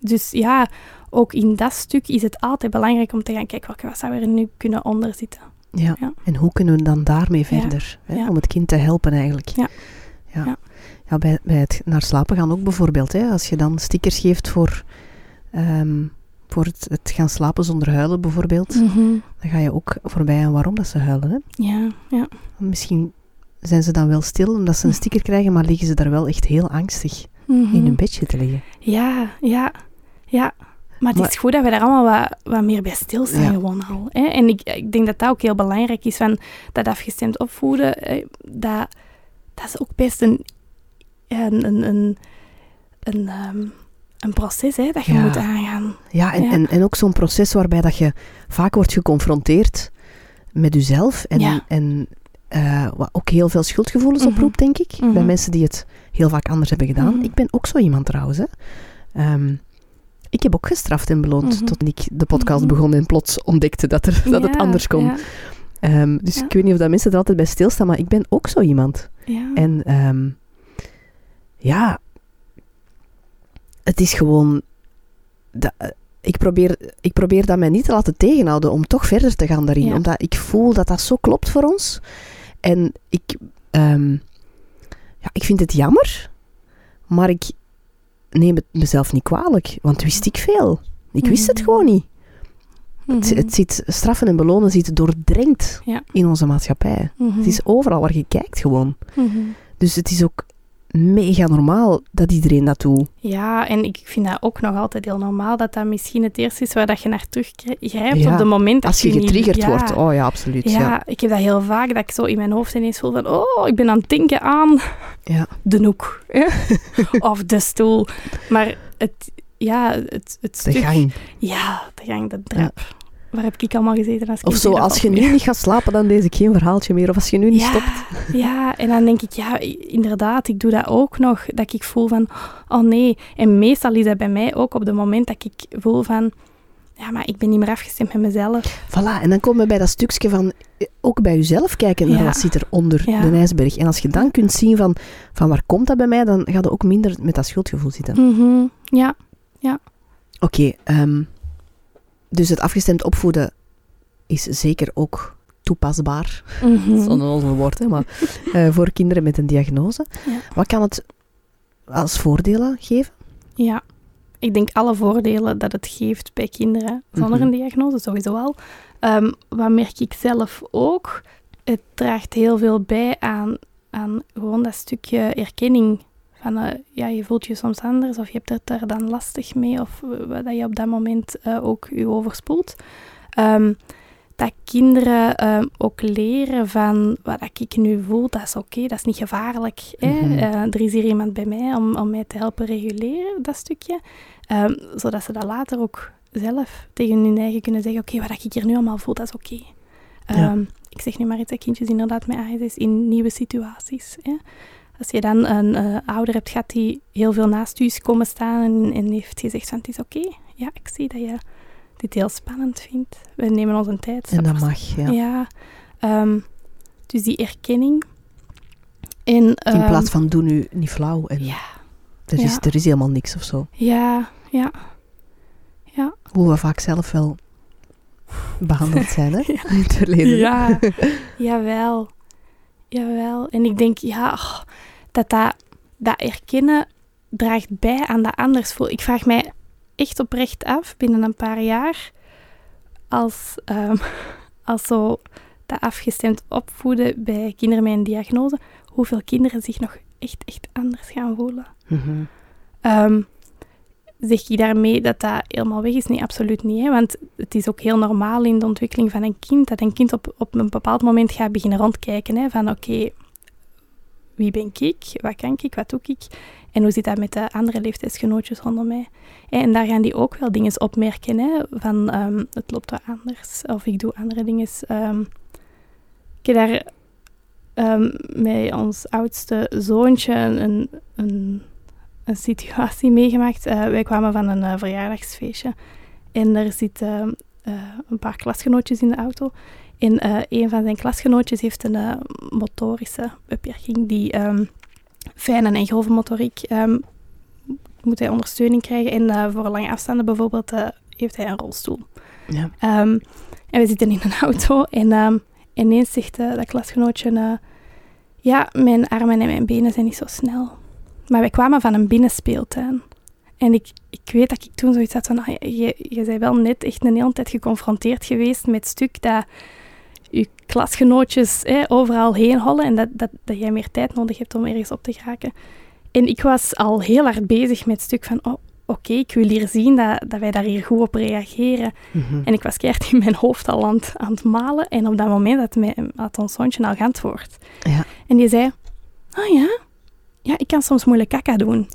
dus ja, ook in dat stuk is het altijd belangrijk om te gaan kijken, welke wat zou er nu kunnen onder zitten. Ja. Ja. En hoe kunnen we dan daarmee verder? Hè? Om het kind te helpen eigenlijk. Ja. Ja. Ja. Ja, bij, bij het naar slapen gaan ook bijvoorbeeld. Hè? Als je dan stickers geeft voor, ehm, voor het, het gaan slapen zonder huilen bijvoorbeeld. Dan ga je ook voorbij aan waarom dat ze huilen. Hè? Ja, ja. Misschien zijn ze dan wel stil omdat ze een sticker krijgen, maar liggen ze daar wel echt heel angstig Mhm. in hun bedje te liggen. Ja, ja, ja. Maar het Maar- is goed dat we daar allemaal wat, wat meer bij stilstaan Ja. gewoon al. Hè? En ik, ik denk dat dat ook heel belangrijk is, van dat afgestemd opvoeden, dat, dat is ook best een, een, een, een, een, ehm, een proces hè, dat je Ja. moet aangaan. Ja, en, Ja. En, en ook zo'n proces waarbij dat je vaak wordt geconfronteerd met jezelf en, Ja. en eh, wat ook heel veel schuldgevoelens Mhm. oproept, denk ik, bij Mhm. mensen die het heel vaak anders hebben gedaan. Mhm. Ik ben ook zo iemand trouwens. Hè. Ehm, ik heb ook gestraft en beloond tot ik de podcast begon en plots ontdekte dat, er, dat het anders kon. Ehm, dus ik weet niet of dat mensen er altijd bij stilstaan, maar ik ben ook zo iemand. En ehm, ja, het is gewoon. Dat, eh, ik, probeer, ik probeer dat mij niet te laten tegenhouden om toch verder te gaan daarin. Ja. Omdat ik voel dat dat zo klopt voor ons. En ik, ehm, ja, ik vind het jammer, maar ik neem het mezelf niet kwalijk. Want wist ik veel. Ik wist het Mhm. gewoon niet. Het, Mhm. het zit, straffen en belonen zit doordrenkt Ja. in onze maatschappij. Mhm. Het is overal waar je kijkt gewoon. Mhm. Dus het is ook mega normaal dat iedereen dat doet. Ja, en ik vind dat ook nog altijd heel normaal dat dat misschien het eerste is waar dat je naar teruggrijpt Ja, op het moment dat Als je getriggerd ja. wordt. Oh ja, absoluut. Ja, Ja. ik heb dat heel vaak, dat ik zo in mijn hoofd ineens voel van, oh, ik ben aan het denken aan Ja. de noek. hè. of de stoel. Maar het, ja, het, het De stuk... gang. Ja, de gang, de trap. Waar heb ik allemaal gezeten als Of zo, als je nu niet gaat slapen, dan lees ik geen verhaaltje meer. Of als je nu niet Ja. stopt. Ja, en dan denk ik, ja, inderdaad, ik doe dat ook nog. Dat ik voel van, oh nee. En meestal is dat bij mij ook op het moment dat ik voel van, ja, maar ik ben niet meer afgestemd met mezelf. Voilà, en dan komen we bij dat stukje van eh, ook bij jezelf kijken naar Ja. wat zit er onder Ja. de ijsberg. En als je dan kunt zien van, van waar komt dat bij mij, dan ga je ook minder met dat schuldgevoel zitten. Mhm, Ja, Oké, ehm, dus het afgestemd opvoeden is zeker ook toepasbaar. Mhm. Dat is een onnozel woord, hè, maar eh, voor kinderen met een diagnose. Ja. Wat kan het als voordelen geven? Ja, ik denk alle voordelen dat het geeft bij kinderen zonder Mhm. een diagnose, sowieso al. Ehm, wat merk ik zelf ook? het draagt heel veel bij aan, aan gewoon dat stukje erkenning. Van, eh, ja, je voelt je soms anders of je hebt het er dan lastig mee of wat dat je op dat moment eh, ook je overspoelt. Ehm, dat kinderen ehm, ook leren van wat ik nu voel, dat is oké, dat is niet gevaarlijk. Hè? Mhm. Eh, er is hier iemand bij mij om, om mij te helpen reguleren, dat stukje. Ehm, zodat ze dat later ook zelf tegen hun eigen kunnen zeggen, oké, wat ik hier nu allemaal voel, dat is oké. Ja. Ik zeg nu maar iets dat kindjes inderdaad met ASS in nieuwe situaties. Hè? Als je dan een eh, ouder hebt gehad die heel veel naast u is komen staan en, en heeft gezegd van het is oké, ja, ik zie dat je dit heel spannend vindt. We nemen onze tijd. En dat mag, ja. ja, ehm, dus die erkenning. En, In ehm, plaats van doe nu niet flauw en Ja, er, is, ja. er is helemaal niks of zo. ja, ja. Hoe we vaak zelf wel behandeld zijn, hè? Ja. In het verleden. Ja, jawel. Jawel. En ik denk, ja, oh, dat, dat dat erkennen draagt bij aan dat anders voel. Ik vraag mij echt oprecht af, binnen een paar jaar, als, ehm, als zo dat afgestemd opvoeden bij kinderen met een diagnose, hoeveel kinderen zich nog echt, echt anders gaan voelen. Mhm. Ehm, zeg ik daarmee dat dat helemaal weg is? Nee, absoluut niet. Hè? Want het is ook heel normaal in de ontwikkeling van een kind dat een kind op, op een bepaald moment gaat beginnen rondkijken. Hè? Van oké, wie ben ik? Wat kan ik? Wat doe ik? En hoe zit dat met de andere leeftijdsgenootjes rondom mij? En daar gaan die ook wel dingen opmerken. Hè? Van ehm, het loopt wat anders of ik doe andere dingen. Ehm, ik heb daar ehm, met ons oudste zoontje een, een een situatie meegemaakt. Eh, wij kwamen van een eh, verjaardagsfeestje en er zitten eh, een paar klasgenootjes in de auto. En eh, een van zijn klasgenootjes heeft een eh, motorische beperking, die ehm, fijne en grove motoriek ehm, moet hij ondersteuning krijgen. En eh, voor lange afstanden bijvoorbeeld heeft hij een rolstoel. Ja. Ehm, en we zitten in een auto en ineens zegt dat klasgenootje... ja, mijn armen en mijn benen zijn niet zo snel. Maar wij kwamen van een binnenspeeltuin. En ik, ik weet dat ik toen zoiets had van... ah, je, je bent wel net echt een hele tijd geconfronteerd geweest met stuk dat klasgenootjes hè, overal heen hollen en dat, dat, dat jij meer tijd nodig hebt om ergens op te geraken. En ik was al heel hard bezig met het stuk van... Oh, oké, ik wil hier zien dat, dat wij daar hier goed op reageren. Mhm. En ik was keihard in mijn hoofd al aan het, aan het malen. En op dat moment had, mijn, had ons zoontje al geantwoord. Ja. En die zei, oh ja? Ja, ik kan soms moeilijk kaka doen.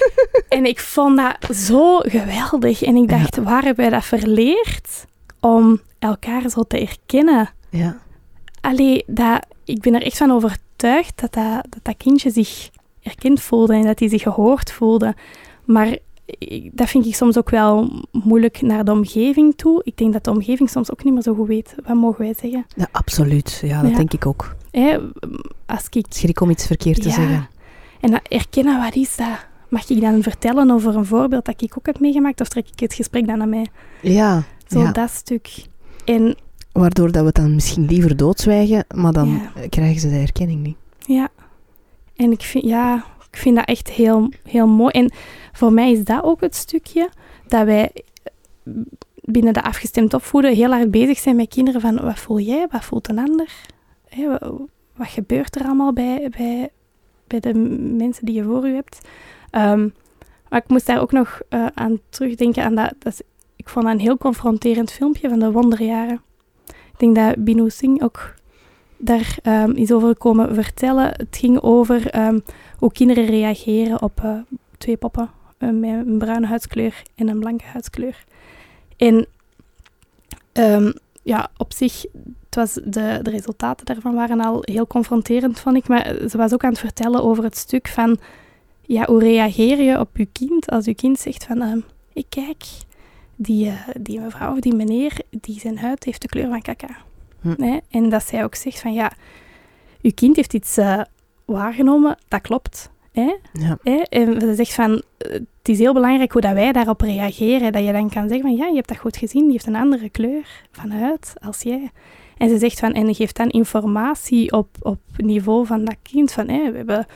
en ik vond dat zo geweldig. En ik dacht, waar hebben wij dat verleerd? Om elkaar zo te erkennen. ja. Allee, dat, ik ben er echt van overtuigd dat dat, dat dat kindje zich erkend voelde en dat hij zich gehoord voelde. Maar dat vind ik soms ook wel moeilijk naar de omgeving toe. Ik denk dat de omgeving soms ook niet meer zo goed weet. Wat mogen wij zeggen? Ja, absoluut. Ja, dat Ja. denk ik ook. Hè, als ik... Schrik om iets verkeerd te Ja. zeggen. En erkennen, wat is dat? Mag ik dan vertellen over een voorbeeld dat ik ook heb meegemaakt? Of trek ik het gesprek dan naar mij? Ja. Zo ja. dat stuk. En Waardoor dat we het dan misschien liever doodzwijgen, maar dan Ja. eh, krijgen ze de herkenning niet. Ja. En ik vind, ja, ik vind dat echt heel, heel mooi. En voor mij is dat ook het stukje dat wij binnen de afgestemd opvoeden heel hard bezig zijn met kinderen van wat voel jij, wat voelt een ander? Hè, wat gebeurt er allemaal bij, bij, bij de mensen die je voor je hebt? Ehm, maar ik moest daar ook nog eh, aan terugdenken. Aan dat, dat is- ik vond dat een heel confronterend filmpje van de wonderjaren. Ik denk dat Binu Singh ook daar ehm, is over komen vertellen. Het ging over ehm, hoe kinderen reageren op eh, twee poppen eh, met een bruine huidskleur en een blanke huidskleur. En ehm, ja, op zich, het was de, de resultaten daarvan waren al heel confronterend, vond ik. Maar ze was ook aan het vertellen over het stuk van, ja, hoe reageer je op je kind als je kind zegt van, ik kijk, die, eh, die mevrouw of die meneer, die zijn huid heeft de kleur van kaka. Hm. En dat zij ook zegt van, ja, uw kind heeft iets eh, waargenomen, dat klopt. Hè? Ja. Hè? En ze zegt van, eh, het is heel belangrijk hoe dat wij daarop reageren. Dat je dan kan zeggen van, ja, je hebt dat goed gezien, die heeft een andere kleur van huid als jij. En ze zegt van, en geeft dan informatie op, op niveau van dat kind. Van, hè, we hebben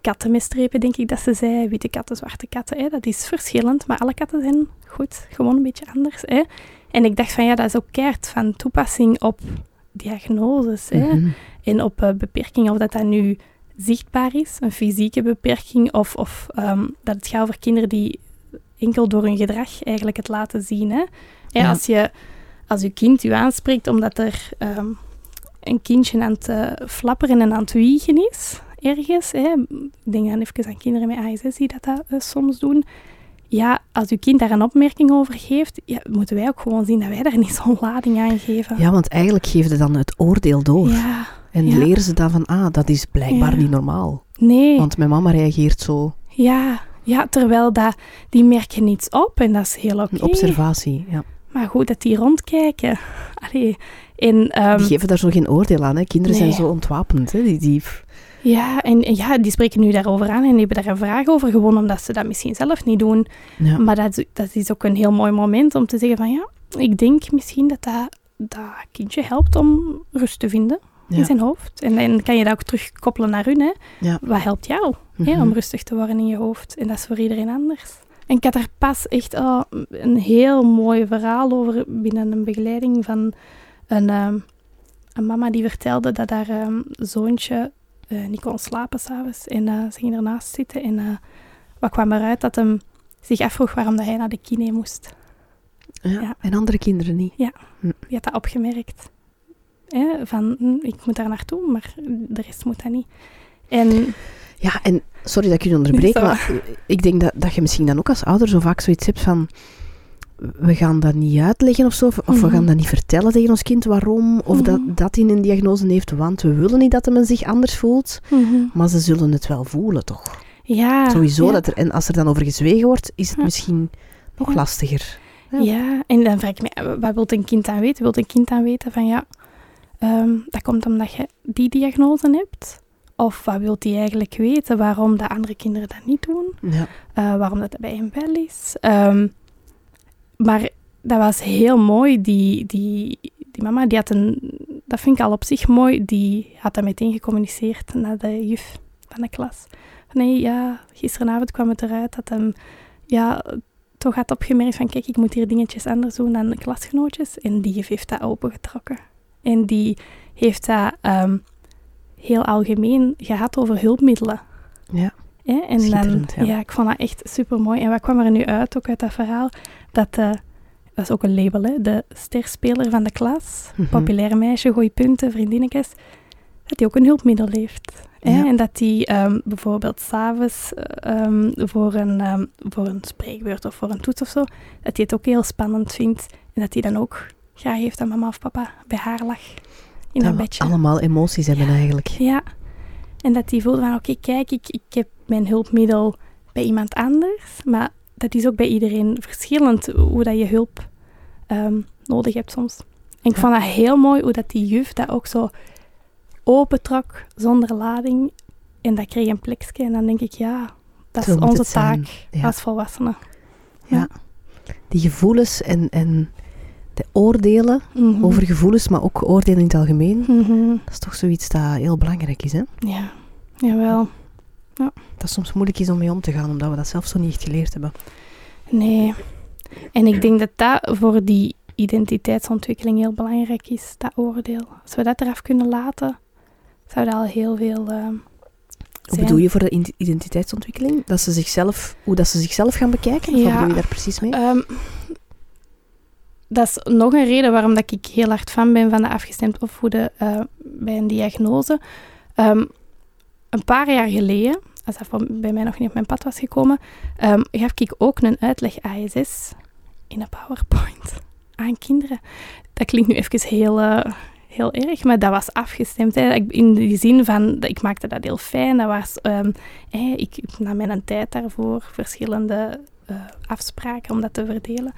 katten met strepen, denk ik dat ze zei. Witte katten, zwarte katten. Hè? Dat is verschillend, maar alle katten zijn goed. Gewoon een beetje anders. Hè? En ik dacht van, ja, dat is ook keihard van toepassing op diagnoses. Hè? Mhm. En op uh, beperkingen, of dat dat nu zichtbaar is, een fysieke beperking, of, of ehm, dat het gaat over kinderen die enkel door hun gedrag eigenlijk het laten zien. Hè? Ja. Als, je, als je kind u aanspreekt omdat er ehm, een kindje aan het uh, flapperen en aan het wiegen is, ergens, hè? ik denk dan even aan kinderen met ASS die dat, dat uh, soms doen, ja, als uw kind daar een opmerking over geeft, ja, moeten wij ook gewoon zien dat wij daar niet zo'n lading aan geven. Ja, want eigenlijk geven ze dan het oordeel door. Ja, en ja. leren ze dan van, ah, dat is blijkbaar Ja. niet normaal. Nee. Want mijn mama reageert zo. Ja, ja terwijl dat, die merken niets op en dat is heel oké. Een observatie, ja. Maar goed, dat die rondkijken. Allee, en, ehm, Die geven daar zo geen oordeel aan. Hè. Kinderen Nee. zijn zo ontwapend. Hè. Die, die, ja, en, en ja, die spreken nu daarover aan en hebben daar een vraag over, gewoon omdat ze dat misschien zelf niet doen. ja. Maar dat, is- dat is ook een heel mooi moment om te zeggen van ja, ik denk misschien dat dat, dat kindje helpt om rust te vinden in zijn hoofd. En dan kan je dat ook terugkoppelen naar hun. Hè. Ja. Wat helpt jou hè, Mhm. om rustig te worden in je hoofd? En dat is voor iedereen anders. En ik had er pas echt oh, een heel mooi verhaal over binnen een begeleiding van een, ehm, een mama die vertelde dat haar ehm, zoontje eh, niet kon slapen s'avonds. En eh, ze ging ernaast zitten en eh, wat kwam eruit dat hem zich afvroeg waarom dat hij naar de kine moest. Ja. Ja. En andere kinderen niet. Die had dat opgemerkt. Hè, van, hm, ik moet daar naartoe, maar de rest moet dat niet. En Ja, en sorry dat ik je onderbreek, maar ik denk dat, dat je misschien dan ook als ouder zo vaak zoiets hebt van... We gaan dat niet uitleggen of zo, of we Mhm. gaan dat niet vertellen tegen ons kind waarom, of dat Mhm. dat in een diagnose heeft, want we willen niet dat hem zich anders voelt. Maar ze zullen het wel voelen, toch? ja, Sowieso. ja. Dat er, en als er dan over gezwegen wordt, is het misschien nog lastiger. Ja. Ja, en dan vraag ik me, wat wil een kind dan weten? Wil een kind dan weten van ja, ehm, dat komt omdat je die diagnose hebt? Of wat wil hij eigenlijk weten waarom de andere kinderen dat niet doen? Ja. Eh, waarom dat bij hem wel is? Ehm, maar dat was heel mooi. Die, die, die mama, die had een... Dat vind ik al op zich mooi. Die had dat meteen gecommuniceerd naar de juf van de klas. Nee, ja, gisteravond kwam het eruit dat hem... Ja, toch had opgemerkt van... Kijk, ik moet hier dingetjes anders doen dan de klasgenootjes. En die juf heeft dat opengetrokken. En die heeft dat ehm, heel algemeen gehad over hulpmiddelen. Ja. En dan, ja. ja. ik vond dat echt super mooi. En wat kwam er nu uit, ook uit dat verhaal? Dat, eh, dat is ook een label, hè? de sterspeler van de klas, Mhm. populair meisje, gooi punten, vriendinnetjes, dat hij ook een hulpmiddel heeft. Hè? Ja. En dat hij ehm, bijvoorbeeld s'avonds um, voor, een, ehm, voor een spreekbeurt of voor een toets of zo, dat hij het ook heel spannend vindt. En dat hij dan ook graag heeft dat mama of papa bij haar lag in Dat een we bedje. allemaal emoties hebben eigenlijk. Ja. En dat die voelde van, oké, kijk, ik, ik heb mijn hulpmiddel bij iemand anders, maar dat is ook bij iedereen verschillend, hoe dat je hulp ehm, nodig hebt soms. En ik Ja. vond dat heel mooi hoe dat die juf dat ook zo opentrok, zonder lading, en dat kreeg een plekje. En dan denk ik, ja, dat Zo is onze taak ja. als volwassenen. Ja. Die gevoelens en, en de oordelen Mhm. over gevoelens, maar ook oordelen in het algemeen, Mhm. dat is toch zoiets dat heel belangrijk is. Hè? Ja, jawel. Dat soms moeilijk is om mee om te gaan, omdat we dat zelf zo niet echt geleerd hebben. Nee. En ik denk dat dat voor die identiteitsontwikkeling heel belangrijk is, dat oordeel. Als we dat eraf kunnen laten, zou dat al heel veel ehm Hoe bedoel je voor de in- identiteitsontwikkeling? Dat ze zichzelf, hoe dat ze zichzelf gaan bekijken? Ja. wat bedoel je daar precies mee? Ehm, dat is nog een reden waarom dat ik heel hard fan ben van de afgestemd opvoeden eh, bij een diagnose. Ehm, een paar jaar geleden, als dat voor- bij mij nog niet op mijn pad was gekomen, ehm, gaf ik ook een uitleg ASS in een PowerPoint aan kinderen. Dat klinkt nu even heel, eh, heel erg, maar dat was afgestemd. Hè. In die zin van, dat- ik maakte dat heel fijn. Dat was, ehm, hè, ik nam mijn tijd daarvoor, verschillende eh, afspraken om dat te verdelen.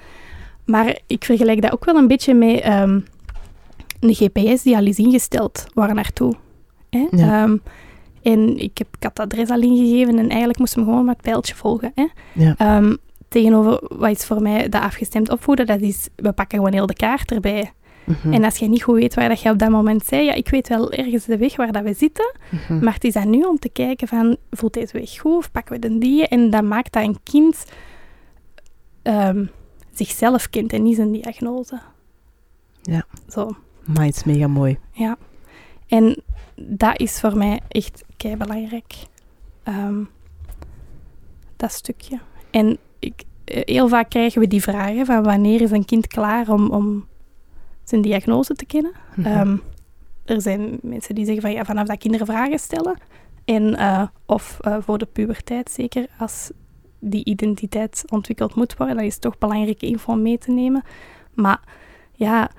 Maar ik vergelijk dat ook wel een beetje met ehm, een GPS die al is ingesteld, waar naartoe. Hè? Ja. En ik, heb, ik had het adres al ingegeven en eigenlijk moest hem gewoon met het pijltje volgen. Hè? Ja. Ehm, tegenover wat is voor mij dat afgestemd opvoeden, dat is, we pakken gewoon heel de kaart erbij. Mhm. En als je niet goed weet waar dat je op dat moment zei, ja, ik weet wel ergens de weg waar dat we zitten, Mhm. maar het is dan nu om te kijken van, voelt deze weg goed of pakken we de die? En dat maakt dat een kind ehm, zichzelf kent en niet zijn diagnose. Ja. Zo, Maar het is mega mooi. ja. En dat is voor mij echt kei belangrijk. Ehm, dat stukje. En ik, eh, heel vaak krijgen we die vragen van wanneer is een kind klaar om, om zijn diagnose te kennen. Mhm. Ehm, er zijn mensen die zeggen van ja, vanaf dat kinderen vragen stellen. En, eh, of eh, voor de puberteit zeker, als die identiteit ontwikkeld moet worden, dan is het toch belangrijke info om mee te nemen. Maar ja,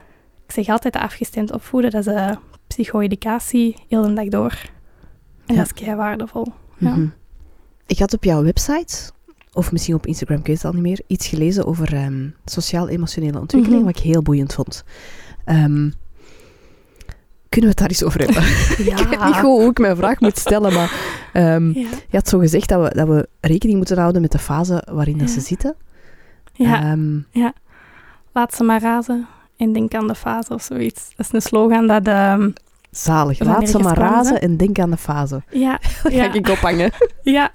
ik zeg altijd afgestemd opvoeden, dat is uh, psycho-educatie heel de dag door. En Ja. dat is kei waardevol. Ja. Mhm. Ik had op jouw website, of misschien op Instagram, ik weet het al niet meer, iets gelezen over ehm, sociaal-emotionele ontwikkeling, Mhm. wat ik heel boeiend vond. Ehm, kunnen we het daar eens over hebben? ik weet niet goed hoe ik mijn vraag moet stellen, maar ehm, Ja. je had zo gezegd dat we, dat we rekening moeten houden met de fase waarin dat Ja. ze zitten. Ja. Ehm, Laat ze maar razen en denk aan de fase of zoiets. Dat is een slogan dat... zalig. Laat ze maar razen en denk aan de fase. ja, Dat Ja. ga ik ophangen. ja,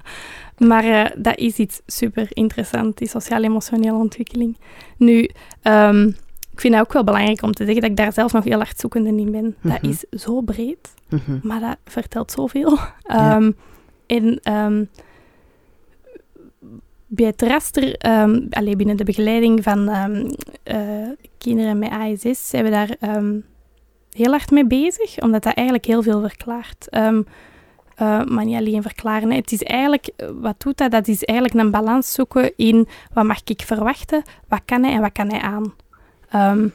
maar eh, dat is iets super interessant, die sociaal-emotionele ontwikkeling. Nu, ehm, ik vind het ook wel belangrijk om te zeggen dat ik daar zelf nog heel hard zoekende in ben. Dat Mhm. is zo breed, Mhm. maar dat vertelt zoveel. Ja. Ehm, en ehm, bij het raster, ehm allee, binnen de begeleiding van eh, kinderen met ASS, zijn we daar heel hard mee bezig, omdat dat eigenlijk heel veel verklaart. Ehm, eh, maar niet alleen verklaren. hè. Het is eigenlijk, eh, wat doet dat? Dat is eigenlijk een balans zoeken in wat mag ik verwachten, wat kan hij en wat kan hij aan. Ehm,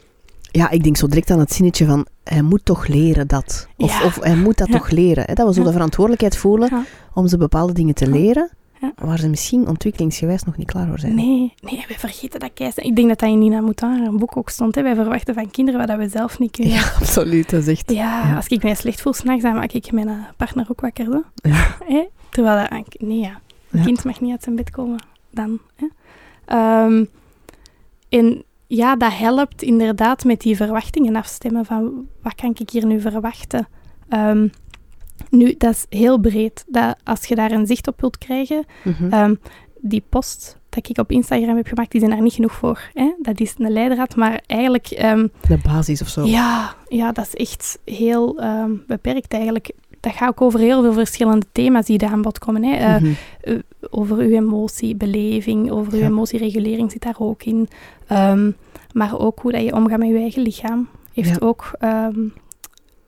Ja, ik denk zo direct aan het zinnetje van hij moet toch leren dat. Of, Ja. of hij moet dat Ja. toch leren. Hè? Dat we zo de verantwoordelijkheid voelen Ja. om ze bepaalde dingen te leren, Ja. waar ze misschien ontwikkelingsgewijs nog niet klaar voor zijn. nee, nee, we vergeten dat keis. Ik denk dat dat in Nina Mouton een boek ook stond. Hè. Wij verwachten van kinderen wat dat we zelf niet kunnen. Ja, absoluut. Dat is echt... Ja, Ja. als ik mij slecht voel s'nachts, dan maak ik mijn eh, partner ook wakker. Zo. Ja. Hè? Terwijl dat... eigenlijk- Nee, ja. Een Ja. kind mag niet uit zijn bed komen dan. Hè? Ehm, en ja, dat helpt inderdaad met die verwachtingen afstemmen van wat kan ik hier nu verwachten. Ehm, nu, dat is heel breed. Dat, als je daar een zicht op wilt krijgen, Mhm. Ehm, die post dat ik op Instagram heb gemaakt, die zijn daar niet genoeg voor. Hè? Dat is een leidraad, maar eigenlijk... ehm, De basis of zo. ja, ja, dat is echt heel ehm, beperkt eigenlijk. Dat gaat ook over heel veel verschillende thema's die daar aan bod komen. Hè? Eh, Mhm. over uw emotiebeleving, over uw emotieregulering zit daar ook in. Maar ook hoe dat je omgaat met je eigen lichaam. Heeft Ja. ook...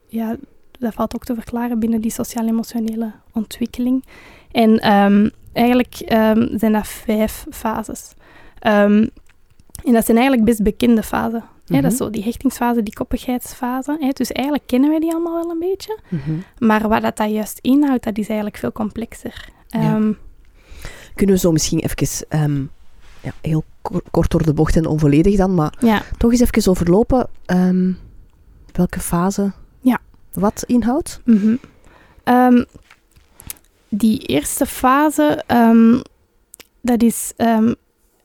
ja, dat valt ook te verklaren binnen die sociaal-emotionele ontwikkeling. En ehm, eigenlijk ehm, zijn dat vijf fases. Ehm, en dat zijn eigenlijk best bekende fasen. Hè? Dat is Mhm. zo die hechtingsfase, die koppigheidsfase. Hè? Dus eigenlijk kennen wij die allemaal wel een beetje. Mhm. Maar wat dat, dat juist inhoudt, dat is eigenlijk veel complexer. Ja. Kunnen we zo misschien even... ja, heel ko- kort door de bocht en onvolledig dan, maar ja. toch eens even overlopen welke fase. Wat inhoudt. Mhm. Ehm, die eerste fase, ehm, dat is ehm,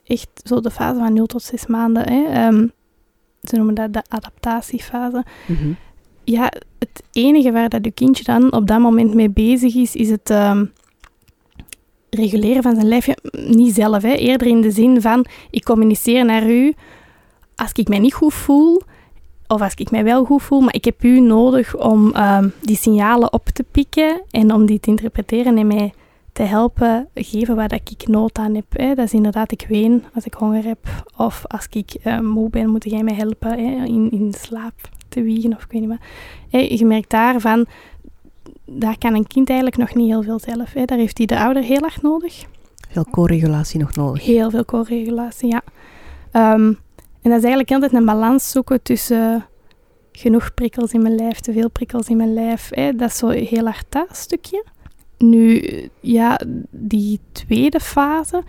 echt zo de fase van 0 tot 6 maanden. Hè. Ze noemen dat de adaptatiefase. Mhm. Ja, het enige waar dat je kindje dan op dat moment mee bezig is, is het reguleren van zijn lijfje. Niet zelf, hè. eerder in de zin van, ik communiceer naar u als ik mij niet goed voel, of als ik mij wel goed voel, maar ik heb u nodig om ehm, die signalen op te pikken en om die te interpreteren en mij te helpen geven waar dat ik nood aan heb. Hè. Dat is inderdaad, ik ween als ik honger heb, of als ik eh, moe ben, moet jij mij helpen hè, in, in slaap te wiegen, of ik weet niet wat. Je merkt daarvan, daar kan een kind eigenlijk nog niet heel veel zelf. Hè. Daar heeft hij de ouder heel hard nodig. Veel co-regulatie nog nodig. Heel veel co-regulatie, ja. Ehm, en dat is eigenlijk altijd een balans zoeken tussen genoeg prikkels in mijn lijf, te veel prikkels in mijn lijf. Hè. Dat is zo heel hard dat stukje. Nu, ja, die tweede fase,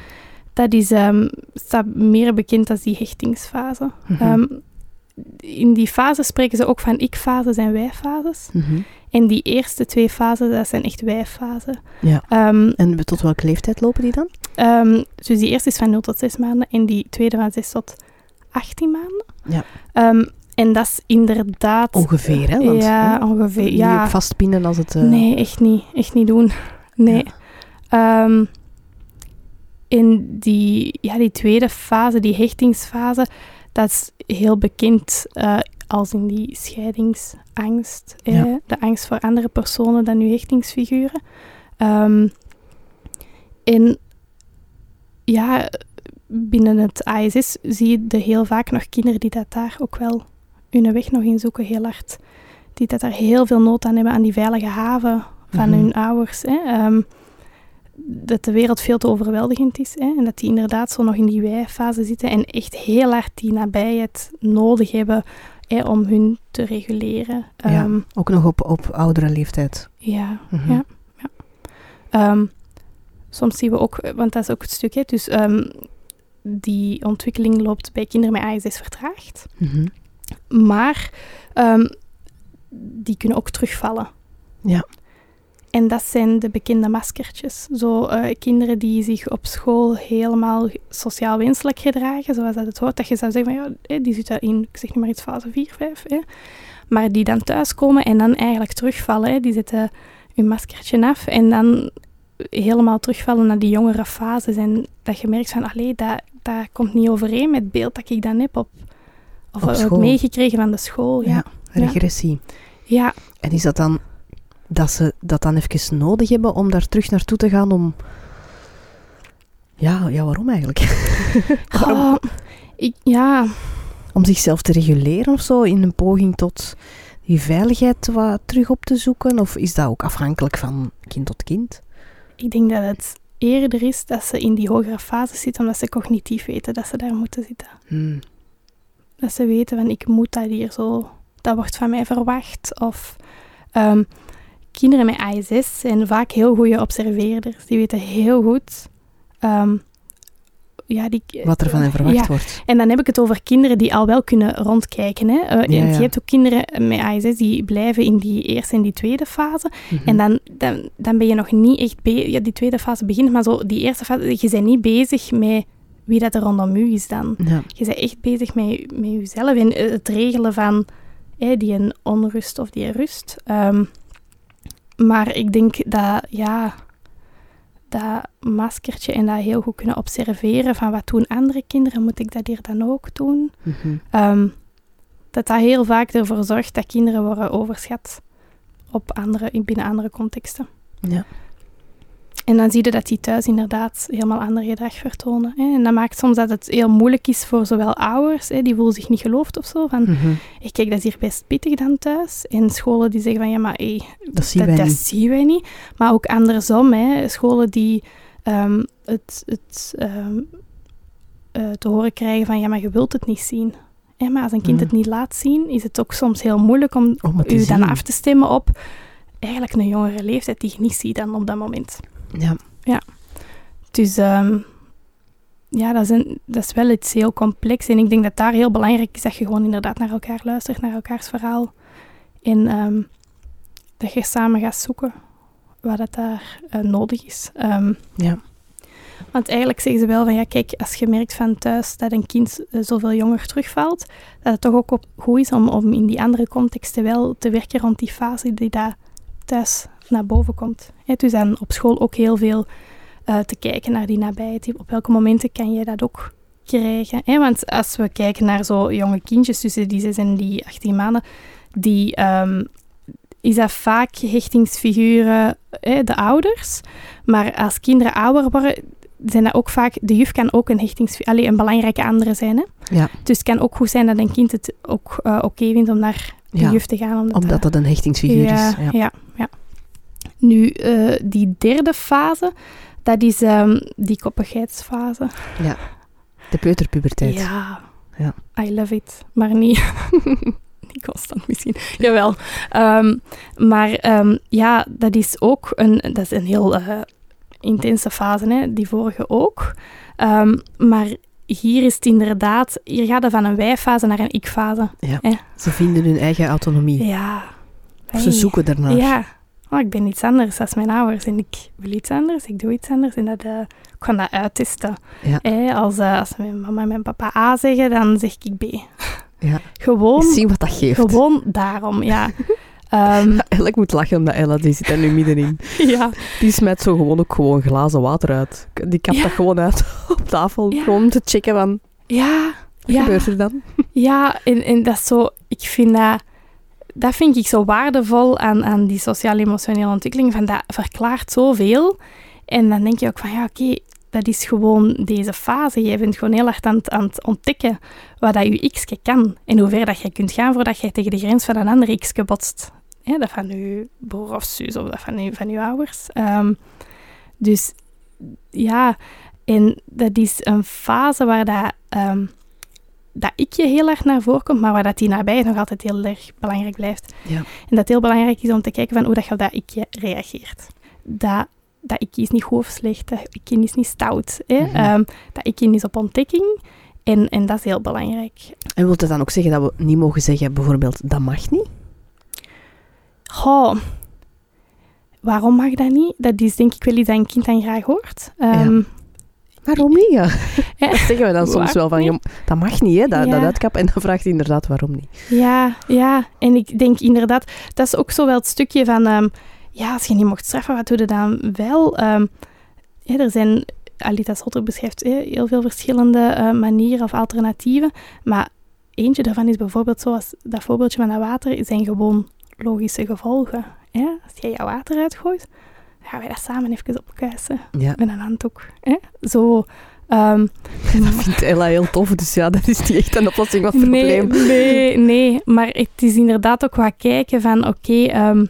dat is, ehm, staat meer bekend als die hechtingsfase. Mhm. Ehm, in die fase spreken ze ook van ik-fases en wij-fases. Mhm. En die eerste twee fasen, dat zijn echt wij-fasen. Ja. Ehm, En tot welke leeftijd lopen die dan? Dus die eerste is van 0 tot 6 maanden en die tweede van 6 tot 18 maanden. Ja. Ehm, en dat is inderdaad... Ongeveer, hè? Want, ja, hè, ongeveer. Niet Ja. vastpinnen als het... eh, Nee, echt niet. Echt niet doen. Nee. Ehm, in die, ja, die tweede fase, die hechtingsfase, dat is heel bekend. eh, als in die scheidingsangst, eh, Ja. de angst voor andere personen dan uw hechtingsfiguren. Ehm, en ja, binnen het ASS zie je heel vaak nog kinderen die dat daar ook wel hun weg nog in zoeken, heel hard. Die dat daar heel veel nood aan hebben, aan die veilige haven van Mhm. hun ouders. Hè. Ehm, dat de wereld veel te overweldigend is. Hè, en dat die inderdaad zo nog in die wijfase zitten en echt heel hard die nabijheid nodig hebben hè, om hun te reguleren. Ja. Ehm, Ook nog op, op oudere leeftijd. ja, Mhm. ja, ja. Ehm, soms zien we ook, want dat is ook het stuk, hè, dus die ontwikkeling loopt bij kinderen met ASS vertraagd. Mhm. Maar ehm, die kunnen ook terugvallen. Ja. En dat zijn de bekende maskertjes. Zo eh, kinderen die zich op school helemaal sociaal wenselijk gedragen, zoals dat het hoort. Dat je zou zeggen van ja, hè, die zitten in, ik zeg nu maar iets, fase 4, 5. Hè. Maar die dan thuiskomen en dan eigenlijk terugvallen. Hè. Die zetten hun maskertje af en dan helemaal terugvallen naar die jongere fases. En dat je merkt van, allee, dat, dat komt niet overeen met het beeld dat ik dan heb op, of Op heb meegekregen van de school. Ja. Ja. Regressie. ja. En is dat dan dat ze dat dan even nodig hebben om daar terug naartoe te gaan om... Ja, ja waarom eigenlijk? Waarom? Oh, ik, ja, Om zichzelf te reguleren of zo, in een poging tot die veiligheid wat terug op te zoeken? Of is dat ook afhankelijk van kind tot kind? ik denk dat het eerder is dat ze in die hogere fase zitten, omdat ze cognitief weten dat ze daar moeten zitten. Hmm. Dat ze weten van, ik moet dat hier zo, dat wordt van mij verwacht. Of ehm, kinderen met ASS zijn vaak heel goede observeerders. Die weten heel goed... ehm, ja, die, Wat er van hen verwacht Ja, wordt. En dan heb ik het over kinderen die al wel kunnen rondkijken. Hè. Eh, Ja, en ja. Je hebt ook kinderen met ASS die blijven in die eerste en die tweede fase. Mhm. En dan, dan, dan ben je nog niet echt bezig. Ja, die tweede fase begint, maar zo die eerste fase, je bent niet bezig met wie dat er rondom u is dan. Je bent echt bezig met, met jezelf en eh, het regelen van hè, die een onrust of die rust. Ehm, maar ik denk dat, ja, dat maskertje en dat heel goed kunnen observeren van wat doen andere kinderen, moet ik dat hier dan ook doen? Mhm. Ehm, dat dat heel vaak ervoor zorgt dat kinderen worden overschat op andere, in binnen andere contexten. Ja. En dan zie je dat die thuis inderdaad helemaal ander gedrag vertonen. Hè. En dat maakt soms dat het heel moeilijk is voor zowel ouders, hè, die voelen zich niet geloofd of zo, van Mhm. ik kijk, dat is hier best pittig dan thuis. En scholen die zeggen van ja, maar hey, Dat zien dat, wij dat niet. zien wij niet. Maar ook andersom, hè, scholen die ehm, het, het ehm, eh, te horen krijgen van ja, maar je wilt het niet zien. Hè, maar als een kind Mm. het niet laat zien, is het ook soms heel moeilijk om Om u dan af te stemmen op eigenlijk een jongere leeftijd die je niet ziet dan op dat moment. Ja. Dus ehm, ja, dat is, een, dat is wel iets heel complex. En ik denk dat daar heel belangrijk is dat je gewoon inderdaad naar elkaar luistert, naar elkaars verhaal. En ehm, dat je samen gaat zoeken wat dat daar eh, nodig is. Ehm, Ja. want eigenlijk zeggen ze wel van, ja kijk, als je merkt van thuis dat een kind eh, zoveel jonger terugvalt, dat het toch ook op, goed is om, om in die andere contexten wel te werken rond die fase die daar thuis naar boven komt. Hè, dus dan op school ook heel veel eh, te kijken naar die nabijheid. Op welke momenten kan je dat ook krijgen? Hè? Want als we kijken naar zo jonge kindjes tussen die 6 en die 18 maanden, die, ehm, is dat vaak hechtingsfiguren, hè, de ouders. Maar als kinderen ouder worden, zijn dat ook vaak, de juf kan ook een hechtingsfiguur, alleen een belangrijke andere zijn. Hè? Ja. Dus het kan ook goed zijn dat een kind het ook eh, oké vindt om naar de Ja, juf te gaan. Omdat, Omdat dat een hechtingsfiguur ja, is. Ja. Ja, ja. Nu, eh, die derde fase, dat is ehm, die koppigheidsfase. De peuterpuberteit. Ja. Ja. I love it. Maar niet, niet constant misschien. Jawel. Ehm, maar ehm, ja, dat is ook een, dat is een heel eh, intense fase, hè? die vorige ook. Maar hier is het inderdaad, hier gaat het van een wij-fase naar een ik-fase. Ze vinden hun eigen autonomie. Ja. Of ze zoeken ernaar. Ja. Oh, ik ben iets anders dan mijn ouders en ik wil iets anders, ik doe iets anders en dat, eh, ik ga dat uittesten. Ja. Eh, als, eh, als mijn mama en mijn papa A zeggen, dan zeg ik B. Ja. Gewoon, Zien wat dat geeft. gewoon daarom, ja. Ehm, Ella, ik moet lachen omdat Ella, die zit er nu middenin. ja. Die smijt zo gewoon ook gewoon glazen water uit. Die kapt Ja. dat gewoon uit op tafel. Ja. Gewoon om te checken van... ja, Wat Ja. gebeurt er dan? Ja, en, en dat is zo... Ik vind dat... Dat vind ik zo waardevol aan, aan die sociaal-emotionele ontwikkeling. Van dat verklaart zoveel. En dan denk je ook van, ja, oké, dat is gewoon deze fase. Je bent gewoon heel hard aan het, ontdekken wat dat je x kan. En hoe ver dat je kunt gaan voordat je tegen de grens van een ander x botst. Hè, dat van je broer of zus of dat van je, van je ouders. Ehm, dus ja, en dat is een fase waar dat, ehm, dat ik je heel erg naar voren komt, maar waar dat die nabij nog altijd heel erg belangrijk blijft. Ja. En dat het heel belangrijk is om te kijken van hoe dat je op dat ikje reageert. Dat, dat ikje is niet goed of slecht, dat ikje is niet stout. Hè? Mhm. Ehm, dat ikje is op ontdekking en, en dat is heel belangrijk. En wil dat dan ook zeggen dat we niet mogen zeggen, bijvoorbeeld, dat mag niet? Goh, waarom mag dat niet? Dat is denk ik wel iets dat een kind dan graag hoort. Ehm, Waarom niet? Ja. Ja. Dat zeggen we dan soms Waarom wel van, joh, dat mag niet, hè, dat, Ja. dat uitkap. En dan vraagt hij inderdaad waarom niet. Ja, ja. En ik denk inderdaad, dat is ook zo wel het stukje van, ehm, ja, als je niet mocht straffen, wat doe je dan wel? Ehm, ja, er zijn, Alita Sotter beschrijft heel veel verschillende eh, manieren of alternatieven, maar eentje daarvan is bijvoorbeeld zoals dat voorbeeldje van dat water, zijn gewoon logische gevolgen. Hè? Als jij jouw water uitgooit, gaan wij dat samen even opkuisen Ja. met een handdoek. Hè? Zo... ehm, Dat vindt Ella heel tof, dus ja, dat is niet echt een oplossing van het Nee, probleem. nee, nee. Maar het is inderdaad ook wat kijken van, oké, ehm,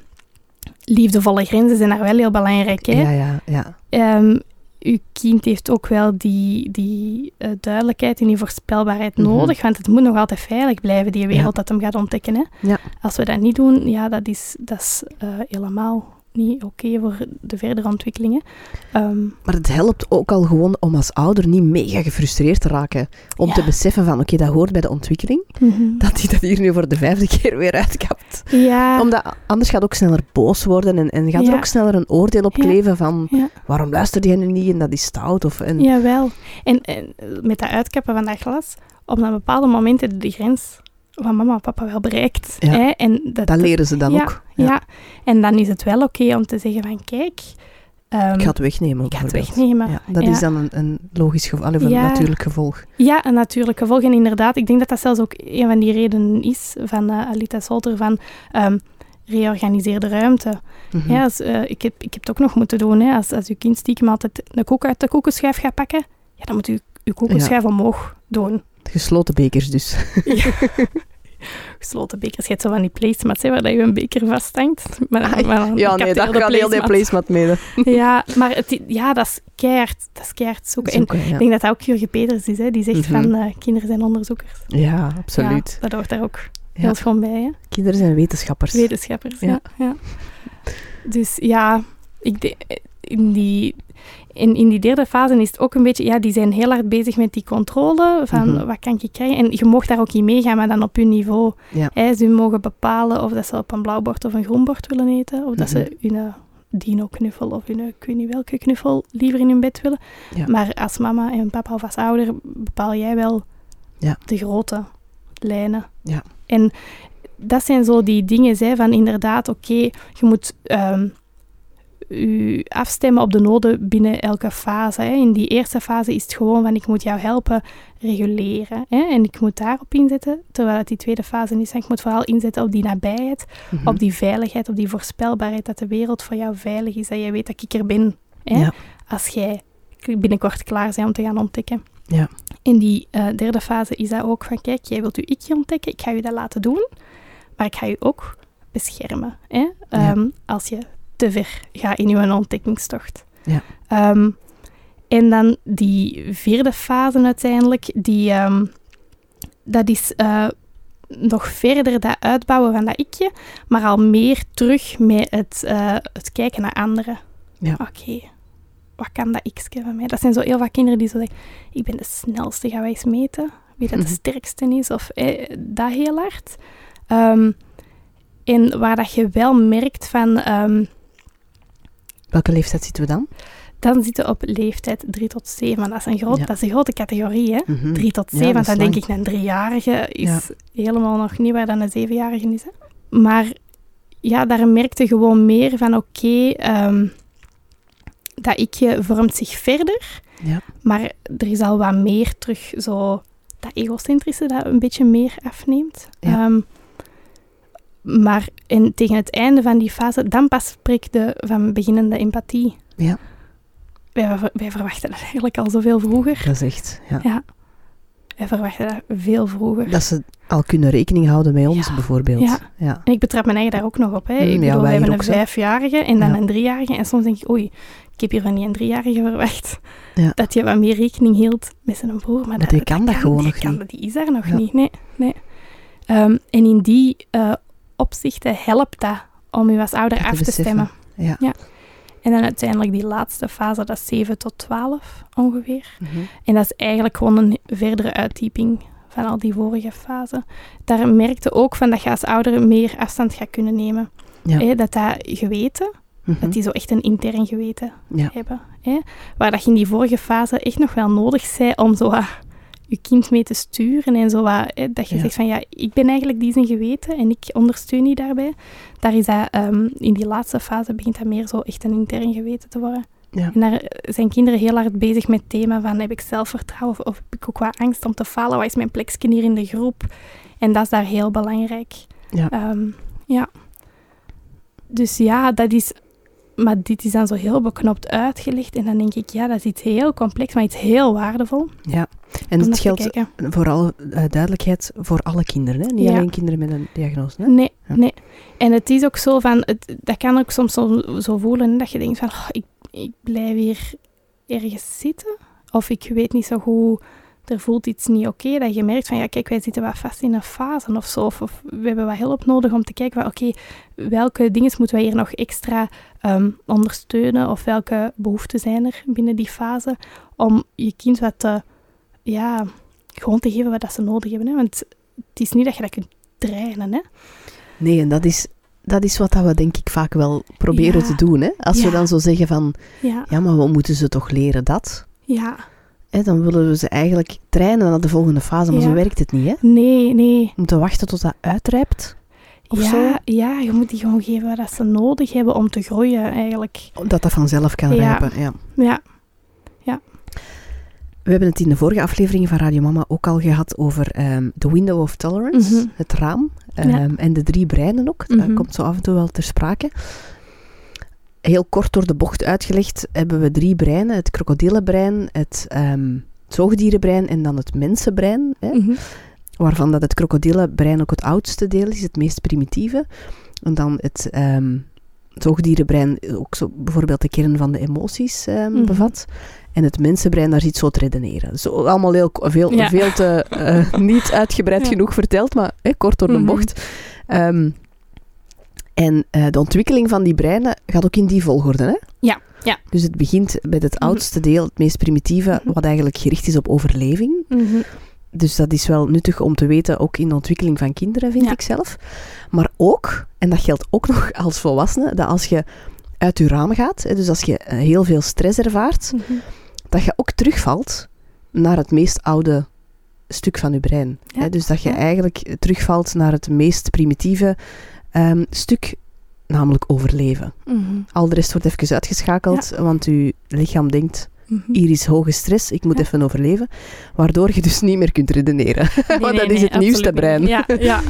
liefdevolle grenzen zijn daar wel heel belangrijk. Hè? Ja, ja, ja. Ehm, uw kind heeft ook wel die, die eh, duidelijkheid en die voorspelbaarheid Mhm. nodig, want het moet nog altijd veilig blijven, die wereld Ja. dat hem gaat ontdekken. Hè? Ja. Als we dat niet doen, ja, dat is, dat is eh, helemaal niet oké voor de verdere ontwikkelingen. Ehm, Maar het helpt ook al gewoon om als ouder niet mega gefrustreerd te raken. Om Ja. te beseffen van, oké, dat hoort bij de ontwikkeling. Dat hij dat hier nu voor de vijfde keer weer uitkapt. ja, Omdat anders gaat ook sneller boos worden en, en gaat er ook sneller een oordeel op kleven van waarom luistert jij nu niet en dat is stout. Of, en, Jawel. En, en met dat uitkappen van dat glas, op een bepaalde momenten de grens van mama en papa wel bereikt. Ja. Hè? En dat, Dat leren ze dan ja, ook. Ja. en dan is het wel oké om te zeggen van kijk, ehm, Ik ga het wegnemen. ik ga het wegnemen. Ja, dat Ja. is dan een, een logisch gevolg, een Ja. natuurlijk gevolg. Ja, een natuurlijk gevolg. En inderdaad, ik denk dat dat zelfs ook een van die redenen is van eh, Alita Solter van ehm reorganiseer de ruimte. Mhm. Ja, als, eh, ik, heb, ik heb het ook nog moeten doen. Hè. Als, als uw kind stiekem altijd de koek uit de koekenschuif gaat pakken, ja, dan moet u uw koekenschuif omhoog doen. Gesloten bekers dus. Gesloten bekers. Je hebt zo van die placemats hè, waar dat je een beker vasthangt. Maar, Ah, maar ja, nee, daar gaat heel die placemat. mee. Ja, maar het, ja, dat is keihard, dat is keihard zoeken. En Zoeken, ja. ik denk dat dat ook Jurgen Peters is, hè, die zegt Mhm. van eh, kinderen zijn onderzoekers. ja, absoluut. Ja, dat hoort daar ook heel schoon bij, hè. Kinderen zijn wetenschappers. Wetenschappers, ja. Ja. ja. Dus ja, ik de, in, die, in, in die derde fase is het ook een beetje... Ja, die zijn heel hard bezig met die controle van Mhm. wat kan ik krijgen. En je mag daar ook in meegaan, maar dan op hun niveau. Ja. Hè, ze mogen bepalen of dat ze op een blauw bord of een groen bord willen eten. Of dat Mhm. ze hun eh, dino-knuffel of hun, ik weet niet welke knuffel liever in hun bed willen. Ja. Maar als mama en papa of als ouder bepaal jij wel Ja. de grote lijnen. Ja. En dat zijn zo die dingen, hè, van inderdaad, oké, je moet ehm, u afstemmen op de noden binnen elke fase. Hè. In die eerste fase is het gewoon van, ik moet jou helpen reguleren. Hè, en ik moet daarop inzetten, terwijl het die tweede fase is, ik moet vooral inzetten op die nabijheid, Mhm. op die veiligheid, op die voorspelbaarheid, dat de wereld voor jou veilig is, dat jij weet dat ik er ben. Hè, Ja. Als jij binnenkort klaar bent om te gaan ontdekken. Ja. In die eh, derde fase is dat ook van, kijk, jij wilt je ikje ontdekken, ik ga je dat laten doen, maar ik ga je ook beschermen. Hè? Ja. Ehm, als je te ver gaat in je ontdekkingstocht. Ja. Ehm, en dan die vierde fase uiteindelijk, die, ehm, dat is eh, nog verder dat uitbouwen van dat ikje, maar al meer terug met het, eh, het kijken naar anderen. Ja. Oké, wat kan dat ikje van mij? Dat zijn zo heel wat kinderen die zo zeggen, ik ben de snelste, gaan wij eens meten? Wie dat de Mhm. sterkste is, of eh, dat heel hard. Ehm, en waar dat je wel merkt van... Welke leeftijd zitten we dan? dan zitten we op leeftijd 3 tot 7. Maar dat is een, groot, Ja. dat is een grote categorie, hè? Mhm. 3 tot Ja, 7. dat want dan denk ik, een driejarige is helemaal nog niet waar dan een zevenjarige is. Hè? Maar ja, daar merkte gewoon meer van, oké, ehm, dat ik je vormt zich verder. Ja. Maar er is al wat meer terug zo dat egocentrische dat een beetje meer afneemt. Ja. Ehm, maar tegen het einde van die fase, dan pas spreekt de van beginnende empathie. Ja. Wij, wij verwachten dat eigenlijk al zoveel vroeger. Dat is echt, ja. Ja. Wij verwachten dat veel vroeger. Dat ze al kunnen rekening houden met ons Ja. bijvoorbeeld. Ja. ja. En ik betrap mijn eigen daar ook nog op. Hè. Mm, Ik bedoel, we wij hebben een vijfjarige en dan een driejarige. En soms denk ik, oei, ik heb hier van die een driejarige verwacht. Ja. Dat je wat meer rekening hield met zijn broer. Maar, Maar die kan dat gewoon nog kan, niet. dat- Die is daar nog niet, nee. nee. Ehm, en in die eh, opzichten helpt dat om je als ouder Dat af te stemmen. Ja. En dan uiteindelijk die laatste fase, dat is 7 tot 12 ongeveer. Mhm. En dat is eigenlijk gewoon een verdere uitdieping van al die vorige fasen. Daar merkte ook van dat je als ouder meer afstand gaat kunnen nemen. Ja. Dat dat geweten, Mhm. dat die zo echt een intern geweten Ja. hebben. Waar dat je in die vorige fase echt nog wel nodig zei om zo je kind mee te sturen en zo wat, hè, dat je Ja. zegt van ja, ik ben eigenlijk die zijn geweten en ik ondersteun je daarbij. Daar is dat, ehm, in die laatste fase begint dat meer zo echt een intern geweten te worden. Ja. En daar zijn kinderen heel hard bezig met het thema van heb ik zelfvertrouwen of, of heb ik ook wat angst om te falen? Wat is mijn plekje hier in de groep? En dat is daar heel belangrijk. Ja. Ehm, ja. Dus ja, dat is... Maar dit is dan zo heel beknopt uitgelegd. En dan denk ik, ja, dat is iets heel complex, maar iets heel waardevol. ja. En te geldt vooral eh, duidelijkheid voor alle kinderen, hè? niet Ja. alleen kinderen met een diagnose. Hè? Nee, Ja. nee. En het is ook zo van... Het, dat kan ook soms zo, zo voelen dat je denkt van... "Oh, ik, ik blijf hier ergens zitten. Of ik weet niet zo goed... Er voelt iets niet oké. dat je merkt van... Ja, kijk, wij zitten wat vast in een fase of zo. Of, of we hebben wat hulp nodig om te kijken van... Oké, welke dingen moeten wij hier nog extra ehm, ondersteunen? Of welke behoeften zijn er binnen die fase? Om je kind wat te... Ja, gewoon te geven wat dat ze nodig hebben. Hè? Want het is niet dat je dat kunt trainen, hè. Nee, en dat is, dat is wat dat we denk ik vaak wel proberen Ja. te doen. Hè? Als we dan zo zeggen van, Ja, ja, maar we moeten ze toch leren dat? ja. Hè, dan willen we ze eigenlijk trainen naar de volgende fase, maar Ja. zo werkt het niet. Hè? Nee, nee. We moeten wachten tot dat uitrijpt. Of ja, zo. ja, je moet die gewoon geven wat ze nodig hebben om te groeien, eigenlijk. Dat dat vanzelf kan Ja. rijpen. Ja. Ja, We hebben het in de vorige aflevering van Radio Mama ook al gehad over ehm the window of tolerance, Mhm. het raam. ehm, Ja. En de drie breinen ook. Dat Mhm. komt zo af en toe wel ter sprake. Heel kort door de bocht uitgelegd hebben we drie breinen. Het krokodillenbrein, het ehm, zoogdierenbrein en dan het mensenbrein. Hè, mhm. Waarvan dat het krokodillenbrein ook het oudste deel is, het meest primitieve. En dan het ehm, zoogdierenbrein ook zo bijvoorbeeld de kern van de emoties ehm, Mhm. bevat. En het mensenbrein, daar zit zo te redeneren. Zo allemaal heel, veel, Ja. veel te eh, niet uitgebreid Ja. genoeg verteld, maar hè, kort door de Mhm. bocht. Ehm, en eh, de ontwikkeling van die breinen gaat ook in die volgorde. Hè? Ja, ja. Dus het begint met het Mhm. oudste deel, het meest primitieve, Mhm. wat eigenlijk gericht is op overleving. Mhm. Dus dat is wel nuttig om te weten, ook in de ontwikkeling van kinderen, vind Ja. ik zelf. Maar ook, en dat geldt ook nog als volwassene, dat als je uit je raam gaat, hè, dus als je eh, heel veel stress ervaart, dat je ook terugvalt naar het meest oude stuk van je brein. Ja, Hè, dus dat je ja. eigenlijk terugvalt naar het meest primitieve ehm, stuk, namelijk overleven. Mhm. Al de rest wordt even uitgeschakeld, want je lichaam denkt, Mhm. hier is hoge stress, ik moet Ja. even overleven. Waardoor je dus niet meer kunt redeneren. Nee, Want nee, dat is nee, het nieuwste brein. Ja, ja.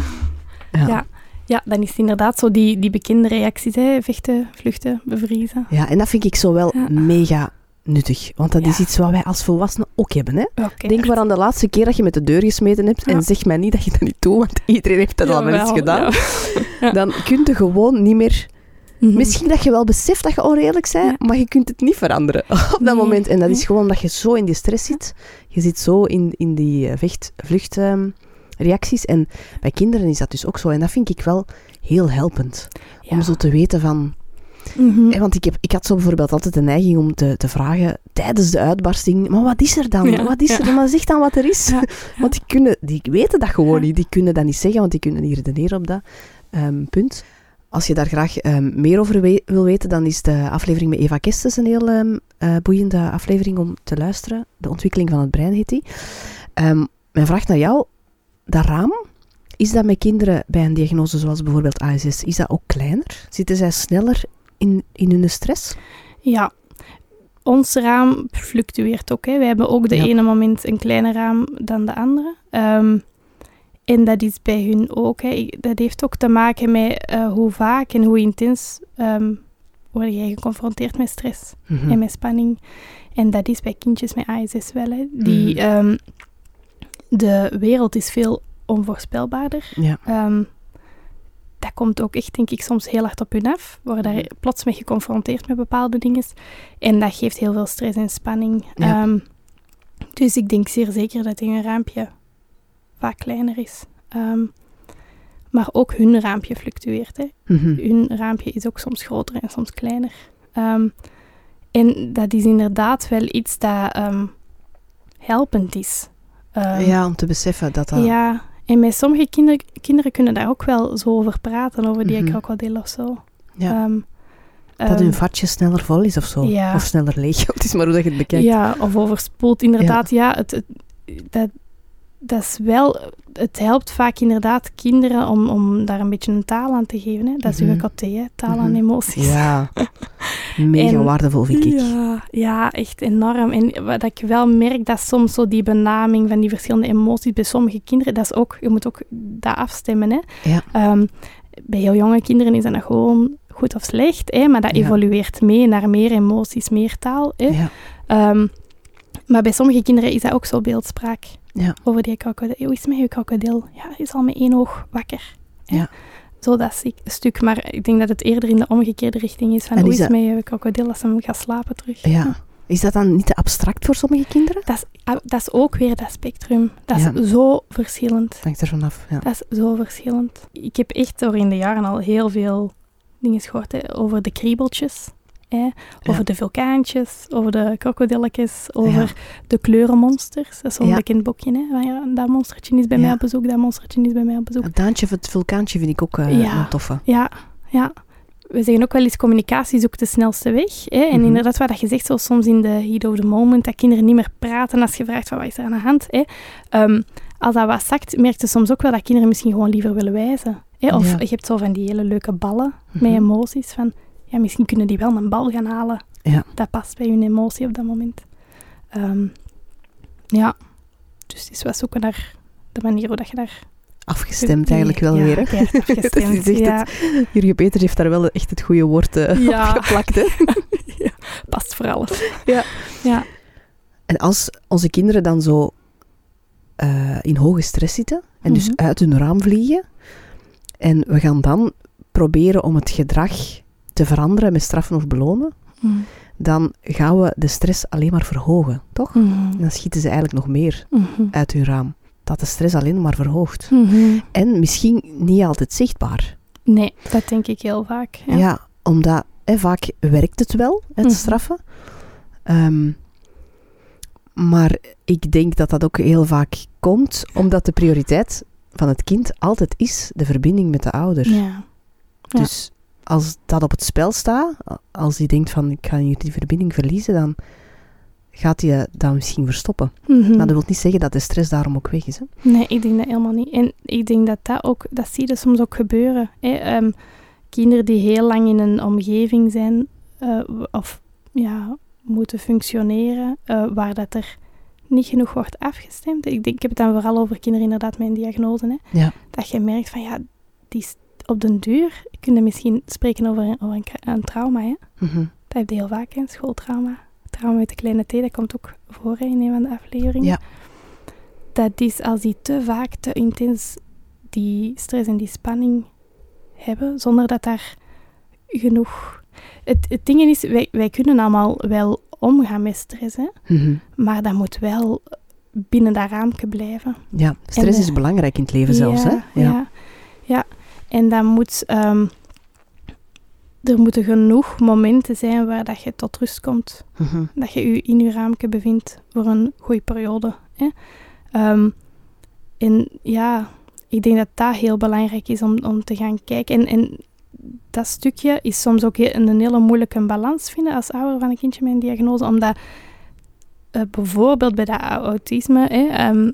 Ja. Ja. dan is het inderdaad zo die, die bekende reacties, hè. vechten, vluchten, bevriezen. Ja, en dat vind ik zo wel mega nuttig. Want dat Ja. is iets wat wij als volwassenen ook hebben. Hè? Denk maar aan de laatste keer dat je met de deur gesmeten hebt. Ja. En zeg mij niet dat je dat niet doet, want iedereen heeft dat al wel eens gedaan. ja. Dan kun je gewoon niet meer... Mhm. Misschien dat je wel beseft dat je onredelijk bent, maar je kunt het niet veranderen op dat moment. En dat is gewoon omdat je zo in die stress zit. Je zit zo in, in die eh, vecht-vlucht-reacties. en bij kinderen is dat dus ook zo. En dat vind ik wel heel helpend. Om zo te weten van... Mhm. Hè, want ik, heb, ik had zo bijvoorbeeld altijd de neiging om te, te vragen tijdens de uitbarsting, maar wat is er dan? Ja, wat is er dan? Maar zeg dan wat er is. Ja, Want die, kunnen, die weten dat gewoon niet. Die kunnen dat niet zeggen, want die kunnen niet redeneren op dat ehm, punt. Als je daar graag ehm, meer over we- wil weten, dan is de aflevering met Eva Kestes een heel ehm, eh, boeiende aflevering om te luisteren. De ontwikkeling van het brein heet die. Mijn vraag naar jou, dat raam, is dat met kinderen bij een diagnose zoals bijvoorbeeld ASS, is dat ook kleiner? Zitten zij sneller in, in hun stress? Ja. ons raam fluctueert ook. Hè. We hebben ook de Ja. ene moment een kleiner raam dan de andere. Ehm, en dat is bij hun ook. Hè. Dat heeft ook te maken met eh, hoe vaak en hoe intens ehm word jij geconfronteerd met stress Mhm. en met spanning. En dat is bij kindjes met ASS wel. Hè. Die, Mhm. ehm, de wereld is veel onvoorspelbaarder. Ja. Dat komt ook echt, denk ik, soms heel hard op hun af. Worden daar Mhm. plots mee geconfronteerd met bepaalde dingen. En dat geeft heel veel stress en spanning. Ja. Ehm, dus ik denk zeer zeker dat hun raampje vaak kleiner is. Ehm, maar ook hun raampje fluctueert. Hè. Mhm. Hun raampje is ook soms groter en soms kleiner. Ehm, en dat is inderdaad wel iets dat helpend is. Ja, om te beseffen dat dat... ja, en met sommige kinder, kinderen kunnen daar ook wel zo over praten, over die krokodil of zo. Ja. Ehm, dat ehm, hun vatje sneller vol is of zo. ja. Of sneller leeg. Het is maar hoe dat je het bekijkt. Ja, of overspoeld, inderdaad. Ja, het, het- dat, dat is wel... Het helpt vaak inderdaad kinderen om, om daar een beetje een taal aan te geven. Hè. Dat is uw KT, hè, taal aan Mhm. emoties. Ja. Mega En- waardevol, vind ik. Ja, ja, echt enorm. En wat ik wel merk, dat soms zo die benaming van die verschillende emoties bij sommige kinderen, dat is ook, je moet ook dat afstemmen. Hè. Ja. Ehm, bij heel jonge kinderen is dat nog gewoon goed of slecht, hè, maar dat Ja. evolueert mee naar meer emoties, meer taal. Hè. Ja. Ehm, maar bij sommige kinderen is dat ook zo beeldspraak. Ja. Over die krokodil. Hoe is het met je krokodil? Ja, hij is al met één oog wakker. hè. Ja. Zo dat stuk. Maar ik denk dat het eerder in de omgekeerde richting is. Van, hoe is het dat- met je krokodil als hem gaat slapen terug? ja. Is dat dan niet te abstract voor sommige kinderen? Dat is, ah, dat is ook weer dat spectrum. Dat is Ja. zo verschillend. Hangt er vanaf. Ja. Dat is zo verschillend. Ik heb echt door in de jaren al heel veel dingen gehoord hè, over de kriebeltjes. Hè, over Ja. de vulkaantjes, over de krokodilletjes, over Ja. de kleurenmonsters. Dat is zo'n Ja. bekend boekje. Hè, van, ja, dat monstertje is bij mij op bezoek, dat monstertje is bij mij op bezoek. Het daantje of het vulkaantje vind ik ook Ja. een toffe. Ja, ja. We zeggen ook wel eens, communicatie zoekt de snelste weg. Hè? En Mhm. inderdaad, wat je zegt, zo soms in de heat of the moment, dat kinderen niet meer praten als je vraagt van wat is er aan de hand. Hè? Ehm, als dat wat zakt, merk je soms ook wel dat kinderen misschien gewoon liever willen wijzen. Hè? Of Ja. je hebt zo van die hele leuke ballen met Mhm. emoties. Van, ja, misschien kunnen die wel een bal gaan halen. Ja. Dat past bij hun emotie op dat moment. Ehm, ja, dus het is wat zoeken naar de manier hoe dat je daar... Afgestemd eigenlijk wel ja, weer. Hè? keihard afgestemd. Ja. Jurgen Peters heeft daar wel echt het goede woord eh, Ja. op geplakt. Hè? ja, past voor alles. Ja. Ja. En als onze kinderen dan zo eh, in hoge stress zitten en dus Mhm. uit hun raam vliegen, en we gaan dan proberen om het gedrag te veranderen met straffen of belonen, Mm. dan gaan we de stress alleen maar verhogen, toch? En dan schieten ze eigenlijk nog meer Mhm. uit hun raam. Dat de stress alleen maar verhoogt. Mhm. En misschien niet altijd zichtbaar. Nee, dat denk ik heel vaak. Ja, Ja. omdat hè, vaak werkt het wel, het straffen. Ehm, maar ik denk dat dat ook heel vaak komt omdat de prioriteit van het kind altijd is de verbinding met de ouder. Ja. Dus als dat op het spel staat, als hij denkt van ik ga hier die verbinding verliezen, dan gaat hij dat misschien verstoppen. Mhm. Maar dat wil niet zeggen dat de stress daarom ook weg is. Hè? Nee, ik denk dat helemaal niet. En ik denk dat dat ook, dat zie je soms ook gebeuren. Hè? Ehm, kinderen die heel lang in een omgeving zijn eh, of ja, moeten functioneren, eh, waar dat er niet genoeg wordt afgestemd. Ik, denk, ik heb het dan vooral over kinderen inderdaad met een diagnose. Hè? Ja. Dat je merkt van ja, die op den duur kun je misschien spreken over, een, over een, kra- een trauma. Hè? Mhm. Dat heb je heel vaak, een schooltrauma. Trauma met de kleine T, dat komt ook voor hè, in een van de afleveringen. Ja. Dat is als die te vaak, te intens die stress en die spanning hebben, zonder dat daar genoeg... Het, het ding is, wij, wij kunnen allemaal wel omgaan met stress, hè, Mhm. maar dat moet wel binnen dat raamje blijven. Ja, stress En, is eh, belangrijk in het leven zelfs. Hè? Ja, ja. ja. En dan moet... ehm, er moeten genoeg momenten zijn waar dat je tot rust komt. Mhm. Dat je je in je raamje bevindt voor een goede periode. Hè. Ehm, en ja, ik denk dat dat heel belangrijk is om, om te gaan kijken. En, en dat stukje is soms ook een hele moeilijke balans vinden als ouder van een kindje met een diagnose. Omdat eh, bijvoorbeeld bij dat autisme, hè, ehm,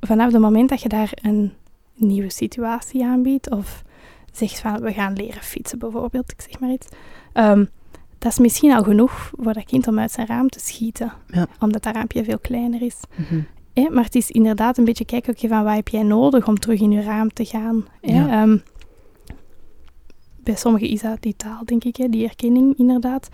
vanaf het moment dat je daar een nieuwe situatie aanbiedt of zegt van we gaan leren fietsen bijvoorbeeld, ik zeg maar iets, ehm, dat is misschien al genoeg voor dat kind om uit zijn raam te schieten. Ja. Omdat dat raampje veel kleiner is. Hè, maar het is inderdaad een beetje kijken oké, van wat heb jij nodig om terug in je raam te gaan. Ja. Ehm, bij sommigen is dat die taal, denk ik, hè, die erkenning inderdaad.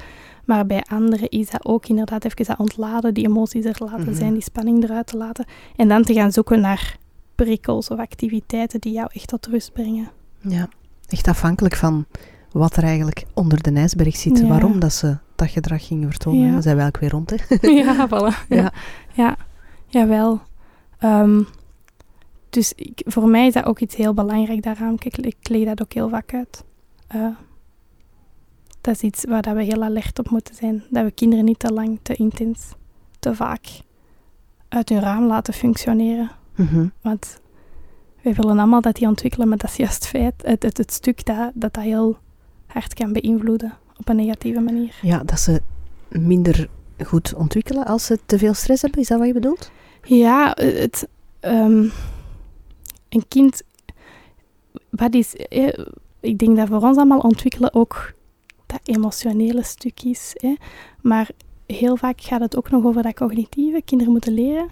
Maar bij anderen is dat ook inderdaad even dat ontladen, die emoties er laten Mhm. zijn, die spanning eruit te laten. En dan te gaan zoeken naar prikkels of activiteiten die jou echt tot rust brengen. Ja, echt afhankelijk van wat er eigenlijk onder de ijsberg zit. Ja. Waarom dat ze dat gedrag gingen vertonen. Ja. Dan zijn we ook weer rond, hè. ja, voilà. Ja, Ja. ja. jawel. Ehm, dus ik, voor mij is dat ook iets heel belangrijk daaraan. Ik, ik leg dat ook heel vaak uit. Eh, dat is iets waar dat we heel alert op moeten zijn. Dat we kinderen niet te lang, te intens, te vaak uit hun raam laten functioneren. Mhm. Want wij willen allemaal dat die ontwikkelen, maar dat is juist feit, het, het, het stuk dat, dat dat heel hard kan beïnvloeden op een negatieve manier. Ja, dat ze minder goed ontwikkelen als ze te veel stress hebben. Is dat wat je bedoelt? Ja, het, ehm, een kind, wat is, eh, ik denk dat voor ons allemaal ontwikkelen ook dat emotionele stuk is. Hè? Maar heel vaak gaat het ook nog over dat cognitieve. Kinderen moeten leren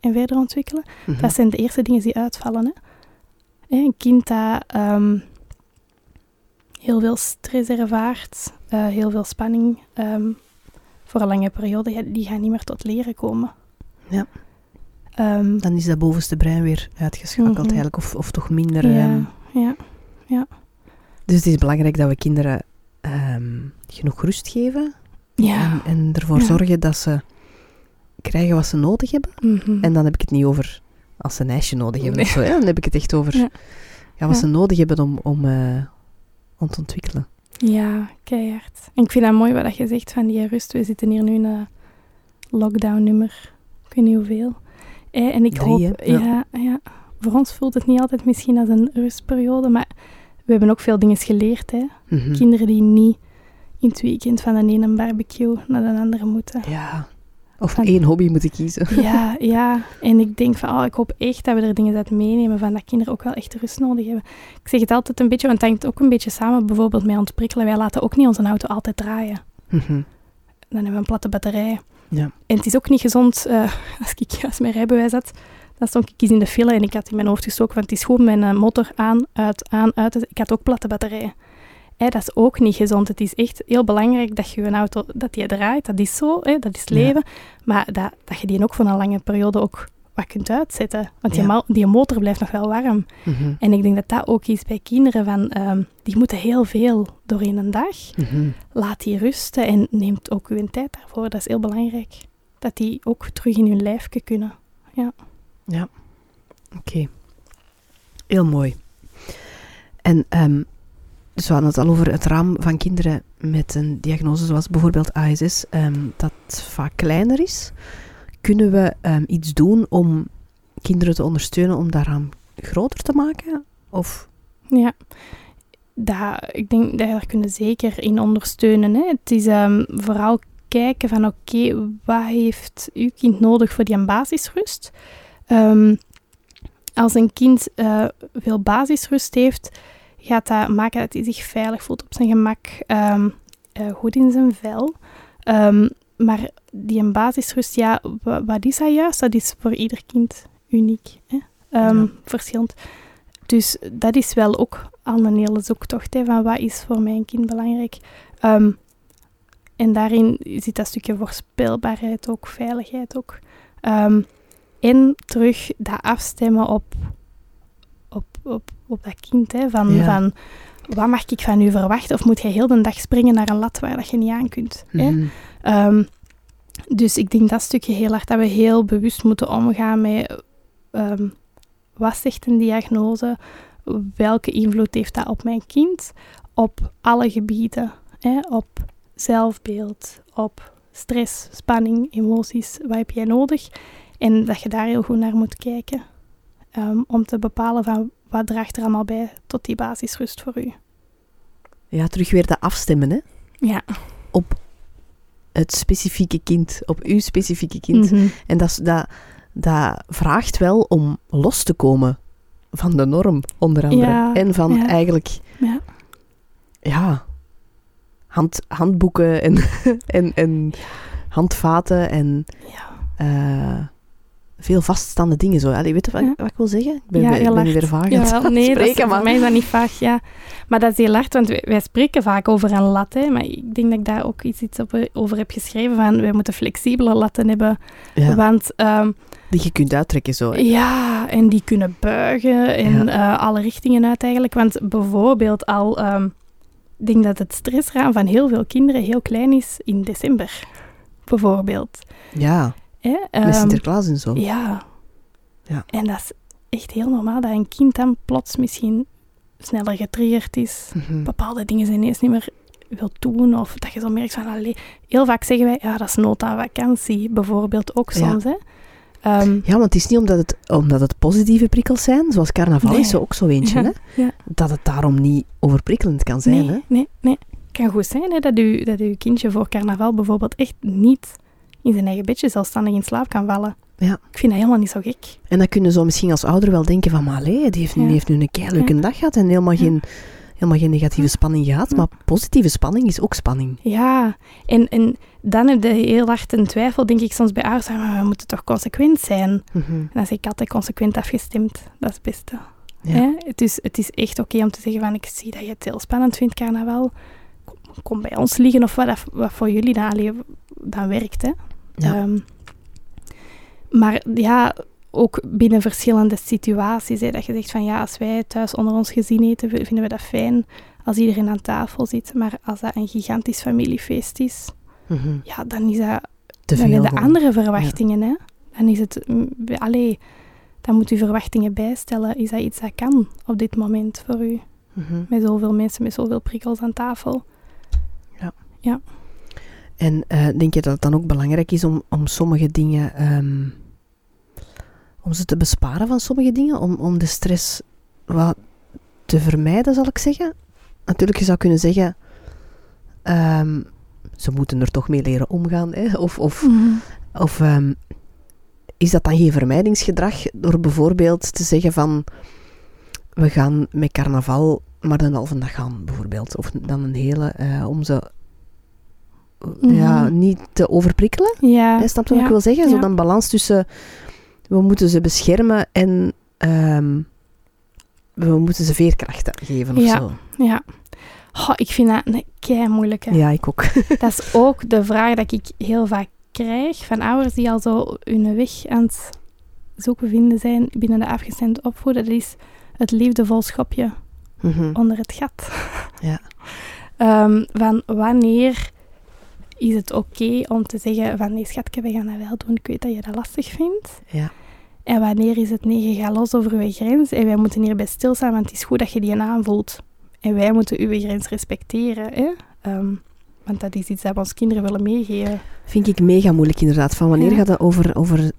en verder ontwikkelen. Mhm. Dat zijn de eerste dingen die uitvallen. Hè? Een kind dat ehm, heel veel stress ervaart, eh, heel veel spanning ehm, voor een lange periode, ja, die gaan niet meer tot leren komen. Ja. Ehm, Dan is dat bovenste brein weer uitgeschakeld Mhm. eigenlijk. Of, of toch minder... ja, ehm, ja, dus het is belangrijk dat we kinderen genoeg rust geven. ja. En, en ervoor Ja. zorgen dat ze krijgen wat ze nodig hebben. Mhm. En dan heb ik het niet over als ze een ijsje nodig hebben Nee. of zo. Hè? Dan heb ik het echt over Ja. ja. wat Ja. ze nodig hebben om, om, eh, om te ontwikkelen. Ja, keihard. En ik vind dat mooi wat je zegt van die rust. We zitten hier nu in een lockdown-nummer. Ik weet niet hoeveel. Eh, en ik Drie, hoop... Ja. Ja, Voor ons voelt het niet altijd misschien als een rustperiode, maar we hebben ook veel dingen geleerd. Hè. Mhm. Kinderen die niet in het weekend van de ene barbecue naar de andere moeten. Ja. Of Van- één hobby moeten kiezen. Ja, ja. En ik denk van, oh, ik hoop echt dat we er dingen uit meenemen van dat kinderen ook wel echt rust nodig hebben. Ik zeg het altijd een beetje, want het hangt ook een beetje samen bijvoorbeeld met ontprikkelen. Wij laten ook niet onze auto altijd draaien. Mhm. Dan hebben we een platte batterij. Ja. En het is ook niet gezond, eh, als ik juist mijn rijbewijs had, dan stond ik eens in de file en ik had in mijn hoofd gestoken van het is gewoon mijn eh, motor aan, uit, aan, uit. Ik had ook platte batterijen. Hè, dat is ook niet gezond. Het is echt heel belangrijk dat je een auto dat die draait. Dat is zo, hè, dat is Ja. leven. Maar dat, dat je die ook voor een lange periode ook wat kunt uitzetten. Want die, Ja. die motor blijft nog wel warm. Mhm. En ik denk dat dat ook is bij kinderen. Van, ehm, die moeten heel veel doorheen een dag. Mhm. Laat die rusten en neemt ook uw tijd daarvoor. Dat is heel belangrijk. Dat die ook terug in hun lijfje kunnen. Oké. Heel mooi. En ehm, dus we hadden het al over het raam van kinderen met een diagnose zoals bijvoorbeeld ASS, ehm, dat vaak kleiner is. Kunnen we ehm, iets doen om kinderen te ondersteunen om dat raam groter te maken? Of Ja, daar, ik denk daar kunnen zeker in ondersteunen. Hè. Het is ehm, vooral kijken van oké, wat heeft uw kind nodig voor die basisrust? Als een kind eh, veel basisrust heeft, gaat dat maken dat hij zich veilig voelt op zijn gemak, ehm, eh, goed in zijn vel. Ehm, maar die een basisrust, ja, wa- wat is dat juist? Dat is voor ieder kind uniek, hè? Ehm, Ja. verschillend. Dus dat is wel ook al een hele zoektocht, hè, van wat is voor mijn kind belangrijk. En daarin zit dat stukje voorspelbaarheid ook, veiligheid ook. En terug dat afstemmen op, op, op, dat kind. Hè, van, Ja. van, wat mag ik van u verwachten? Of moet jij heel de dag springen naar een lat waar dat je niet aan kunt? Hè? Mhm. Ehm, dus ik denk dat stukje heel hard dat we heel bewust moeten omgaan met ehm, wat zegt een diagnose, welke invloed heeft dat op mijn kind, op alle gebieden, hè, op zelfbeeld, op stress, spanning, emoties, wat heb jij nodig? En dat je daar heel goed naar moet kijken ehm, om te bepalen van wat draagt er allemaal bij tot die basisrust voor u. Ja, terug weer dat afstemmen hè? Ja. op het specifieke kind, op uw specifieke kind. Mhm. En dat, dat, dat vraagt wel om los te komen van de norm, onder andere. Ja, en van ja. eigenlijk, Ja. ja, hand, handboeken en, en, en handvaten en Ja. eh, veel vaststaande dingen. Zo. Allee, weet je wat, Ja. wat ik wil zeggen? Ik ben, Ja, ik ben weer vaag Ja, nee, dat is, spreken, voor mij is dat niet vaag, ja. Maar dat is heel hard, want wij, wij spreken vaak over een lat, hè. Maar ik denk dat ik daar ook iets, iets op, over heb geschreven van, wij moeten flexibele latten hebben. Ja, Want ehm, die je kunt uittrekken zo. hè. ja, en die kunnen buigen in eh, alle richtingen uit eigenlijk. Want bijvoorbeeld al, ehm, ik denk dat het stressraam van heel veel kinderen heel klein is in december. Bijvoorbeeld. Ja, Hè? met Ehm, Sinterklaas en zo. Ja. Ja. En dat is echt heel normaal dat een kind dan plots misschien sneller getriggerd is. Mhm. Bepaalde dingen zijn ineens niet meer wil doen. Of dat je zo merkt van, allee, heel vaak zeggen wij, ja, dat is nood aan vakantie. Bijvoorbeeld ook Ja. soms, hè. Ehm, Ja, want het is niet omdat het, omdat het positieve prikkels zijn, zoals carnaval Nee. is er ook zo eentje, Ja, hè? ja. dat het daarom niet overprikkelend kan zijn. nee, Hè? nee, nee. Het kan goed zijn hè, dat, u, dat uw kindje voor carnaval bijvoorbeeld echt niet in zijn eigen bedje zelfstandig in slaap kan vallen. Ja. Ik vind dat helemaal niet zo gek. En dan kunnen zo misschien als ouder wel denken van, maar allee, die heeft, nu- Ja. heeft nu een keileuke dag gehad en helemaal, Ja. geen, helemaal geen negatieve Ja. spanning gehad. Ja. Maar positieve spanning is ook spanning. Ja, en, en dan heb je heel hard een twijfel, denk ik soms bij ouders, van, maar we moeten toch consequent zijn. Mhm. En dan zeg ik altijd consequent afgestemd, dat is het beste. Ja. Het, is, het is echt oké om te zeggen van, ik zie dat je het heel spannend vindt, carnaval. Kom, kom bij ons liggen of wat voor jullie dan, allee, dan werkt. Hè? Ja. Ehm, maar ja, ook binnen verschillende situaties. Hè, dat je zegt van ja, als wij thuis onder ons gezin eten, vinden we dat fijn als iedereen aan tafel zit. Maar als dat een gigantisch familiefeest is, Mhm. ja, dan is dat Te dan veel. gewoon. andere verwachtingen. Hè? Dan is het, mm, allee, dan moet u verwachtingen bijstellen. Is dat iets dat kan op dit moment voor u? Mhm. Met zoveel mensen, met zoveel prikkels aan tafel. En eh, denk je dat het dan ook belangrijk is om, om sommige dingen, ehm, om ze te besparen van sommige dingen, om, om de stress wat te vermijden, zal ik zeggen? Natuurlijk, je zou kunnen zeggen, ehm, ze moeten er toch mee leren omgaan, hè? of, of, of ehm, is dat dan geen vermijdingsgedrag door bijvoorbeeld te zeggen van, we gaan met carnaval maar een halve dag gaan, bijvoorbeeld, of dan een hele, eh, om ze ja, Mhm. niet te overprikkelen. Ja, snap je wat ik wil zeggen? Zo dan balans tussen we moeten ze beschermen en ehm, we moeten ze veerkracht geven of Ja. zo. ja. Ik vind dat een kei moeilijke. Ja, ik ook. Dat is ook de vraag dat ik heel vaak krijg van ouders die al zo hun weg aan het zoeken vinden zijn binnen de afgestemd opvoeden. Dat is het liefdevol schopje Mhm. onder het gat. Ja. Ehm, van wanneer is het oké om te zeggen van nee schatje, we gaan dat wel doen. Ik weet dat je dat lastig vindt. Ja. En wanneer is het nee, je gaat los over je grens en wij moeten hierbij stilstaan, want het is goed dat je die aanvoelt. En wij moeten uw grens respecteren. Hè? Ehm, want dat is iets dat we ons kinderen willen meegeven. Vind ik mega moeilijk inderdaad. Van wanneer Ja. gaat het over, over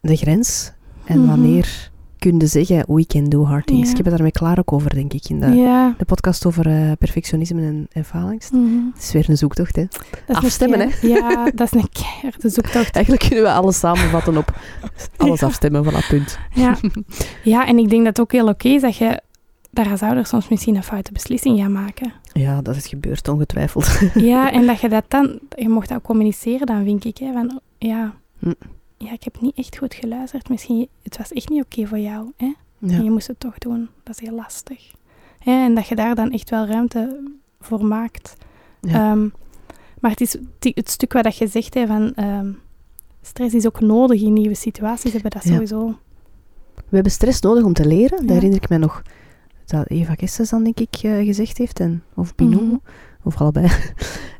de grens en Mhm. wanneer kun je zeggen we can do hard things. Ja. Ik heb het daarmee klaar ook over, denk ik, in de, ja. de podcast over eh, perfectionisme en, en faalangst. Mhm. Het is weer een zoektocht, hè. Dat Afstemmen, hè? Ja, dat is een keiharde zoektocht. Eigenlijk kunnen we alles samenvatten op alles Ja. afstemmen, voilà, punt. Ja. ja, en ik denk dat het ook heel oké is dat je daar als ouder soms misschien een foute beslissing gaat maken. Ja, dat is gebeurd, ongetwijfeld. Ja, en dat je dat dan, je mocht dat communiceren dan, vind ik. Hè, van, ja, Hm. Ja, ik heb niet echt goed geluisterd. Misschien, het was echt niet oké voor jou. Hè? Ja. En je moest het toch doen. Dat is heel lastig. Hè, en dat je daar dan echt wel ruimte voor maakt. Ja. Ehm, maar het is het, stuk wat dat je zegt, hè, van ehm, stress is ook nodig in nieuwe situaties. Hebben dat Ja. sowieso. We hebben stress nodig om te leren. Ja. Dat herinner ik mij nog dat Eva Kessels dan, denk ik, eh, gezegd heeft. En, of Binou, Mhm. of allebei.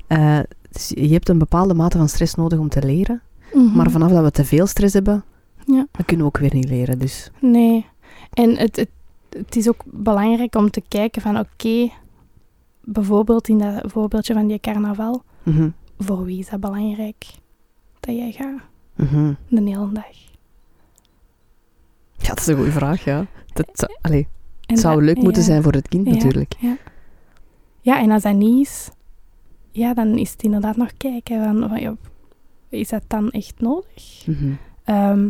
Eh, dus je hebt een bepaalde mate van stress nodig om te leren. Mhm. Maar vanaf dat we te veel stress hebben, Ja. dan kunnen we ook weer niet leren. Dus Nee. En het, het, het is ook belangrijk om te kijken van oké, bijvoorbeeld in dat voorbeeldje van die carnaval, mhm, voor wie is dat belangrijk dat jij gaat mhm. de hele dag? Ja, dat is een goede vraag, ja. Dat, zou- allee, het zou dat- leuk moeten ja. zijn voor het kind Ja. natuurlijk. Ja, en als dat niet is, ja, dan is het inderdaad nog kijken van, van ja, is dat dan echt nodig? Mhm. Ehm,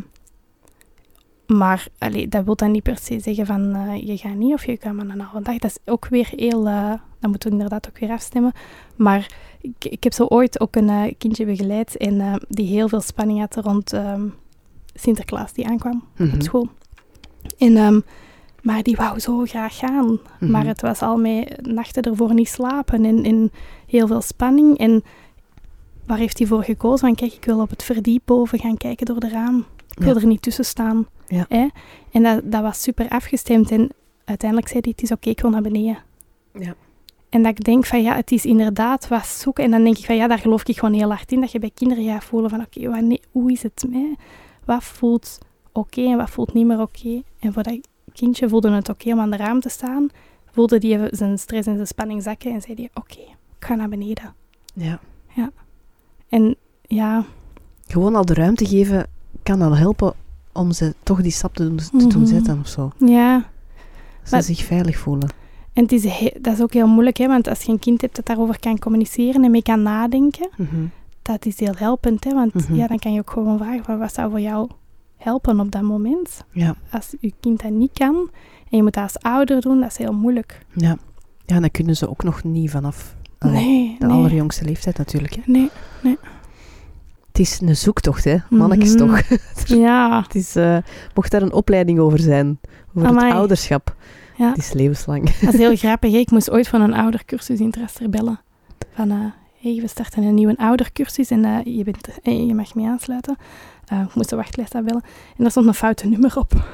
Maar allee, dat wil dan niet per se zeggen van eh, je gaat niet of je kan maar een halve dag. Dat is ook weer heel, uh, dat moeten we inderdaad ook weer afstemmen. Maar ik, ik heb zo ooit ook een uh, kindje begeleid en die heel veel spanning had rond um, Sinterklaas die aankwam mm -hmm. op Mhm. school. En, um, maar die wou zo graag gaan. Mm -hmm. Maar het was al met nachten ervoor niet slapen en, en heel veel spanning. En waar heeft hij voor gekozen? Van kijk, ik wil op het verdiep boven gaan kijken door de raam. Ik wil Ja. er niet tussen staan. Ja. Hè? En dat, dat was super afgestemd. En uiteindelijk zei hij, het is oké, ik wil naar beneden. Ja. En dat ik denk van, ja, het is inderdaad wat zoeken. En dan denk ik van, ja, daar geloof ik gewoon heel hard in. Dat je bij kinderen gaat voelen van, oké, hoe is het mij? Wat voelt oké en wat voelt niet meer oké? En voor dat kindje voelde het oké om aan de raam te staan. Voelde die zijn stress en zijn spanning zakken. En zei hij, oké, ik ga naar beneden. Ja. En ja, Gewoon al de ruimte geven kan al helpen om ze toch die stap te doen, te doen Mhm. zetten of zo. ja. Maar- ze zich veilig voelen. En het is he- dat is ook heel moeilijk, hè, want als je een kind hebt dat daarover kan communiceren en mee kan nadenken, Mhm. dat is heel helpend. Hè, want Mhm. ja, dan kan je ook gewoon vragen, van, wat zou voor jou helpen op dat moment? Ja. Als je kind dat niet kan en je moet dat als ouder doen, dat is heel moeilijk. Ja. ja, dan kunnen ze ook nog niet vanaf nee, de nee. allerjongste leeftijd natuurlijk. Hè. Nee, Het is een zoektocht, hè. Mannetjes toch. ja. Het is, eh, mocht daar een opleiding over zijn, over Amai. het ouderschap. Ja. Het is levenslang. Dat is heel grappig. Ik moest ooit van een oudercursus in bellen. Van, eh hey, we starten een nieuwe oudercursus en eh, je, bent, eh, je mag mee aansluiten. Ik moest de wachtlijst aanbellen. En daar stond een foute nummer op.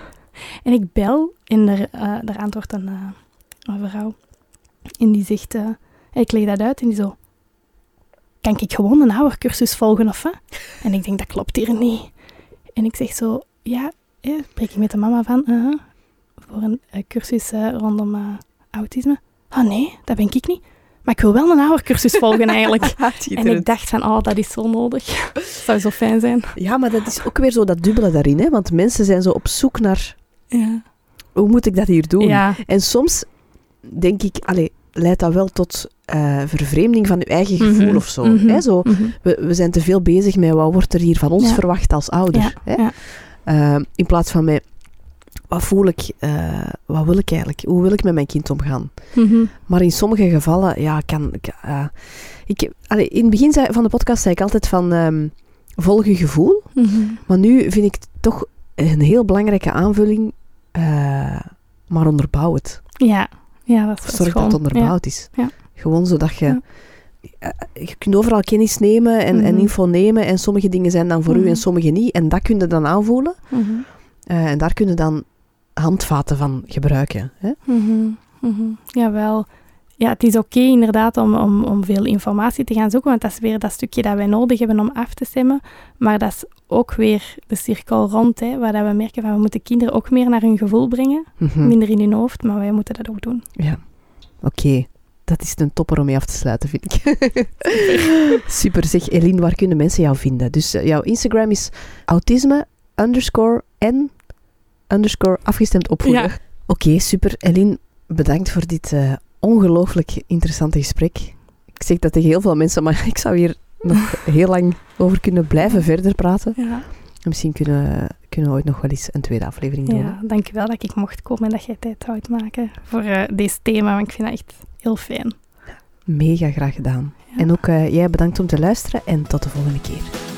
En ik bel en er, eh er antwoordt een, een vrouw. En die zegt, eh, ik leg dat uit en die zo... Kan ik gewoon een oudercursus volgen of wat? En ik denk, dat klopt hier niet. En ik zeg zo, ja, eh, spreek ik met de mama van... uh-huh, voor een eh, cursus eh, rondom eh, autisme. Ah nee, dat ben ik niet. Maar ik wil wel een oude cursus volgen eigenlijk. en ik dacht van, oh, dat is zo nodig. Dat zou zo fijn zijn. Ja, maar dat is ook weer zo dat dubbele daarin, hè. Want mensen zijn zo op zoek naar, Ja. hoe moet ik dat hier doen? Ja. En soms denk ik, allee, leidt dat wel tot eh, vervreemding van je eigen gevoel Mhm, of zo. mhm, Hè? zo mhm. we, we zijn te veel bezig met wat wordt er hier van ons Ja. verwacht als ouder. Ja, Hè? ja. Eh, in plaats van met, wat voel ik, eh, wat wil ik eigenlijk, hoe wil ik met mijn kind omgaan? Maar in sommige gevallen, ja, kan ik. eh, ik allee, in het begin zei- van de podcast zei ik altijd van ehm, volg je gevoel. Maar nu vind ik toch een heel belangrijke aanvulling. maar onderbouw het. Ja. Ja, dat is Zorg dat het onderbouwd is. Ja. Gewoon zodat je. Ja. eh, Je kunt overal kennis nemen en, en Mhm. info nemen. En sommige dingen zijn dan voor u Mhm. en sommige niet. En dat kun je dan aanvoelen. Ja. Mhm. Eh, en daar kun je dan handvaten van gebruiken. Hè? Mhm. Mhm. Ja, het is oké inderdaad om, om, om veel informatie te gaan zoeken, want dat is weer dat stukje dat wij nodig hebben om af te stemmen. Maar dat is ook weer de cirkel rond, hè, waar dat we merken van we moeten kinderen ook meer naar hun gevoel brengen. Mhm. Minder in hun hoofd, maar wij moeten dat ook doen. Ja, oké. Dat is een topper om mee af te sluiten, vind ik. Super. Zeg, Eline, waar kunnen mensen jou vinden? Dus eh, jouw Instagram is autisme underscore en underscore afgestemd opvoeden. Ja. Oké, super. Eline, bedankt voor dit eh, ongelooflijk interessante gesprek. Ik zeg dat tegen heel veel mensen, maar ik zou hier nog heel lang over kunnen blijven verder praten. Ja, En misschien kunnen, kunnen we ooit nog wel eens een tweede aflevering doen. ja dankjewel dat ik mocht komen en dat jij tijd houdt maken voor eh deze thema, want ik vind dat echt heel fijn. Mega graag gedaan. Ja. En ook eh, jij bedankt om te luisteren en tot de volgende keer.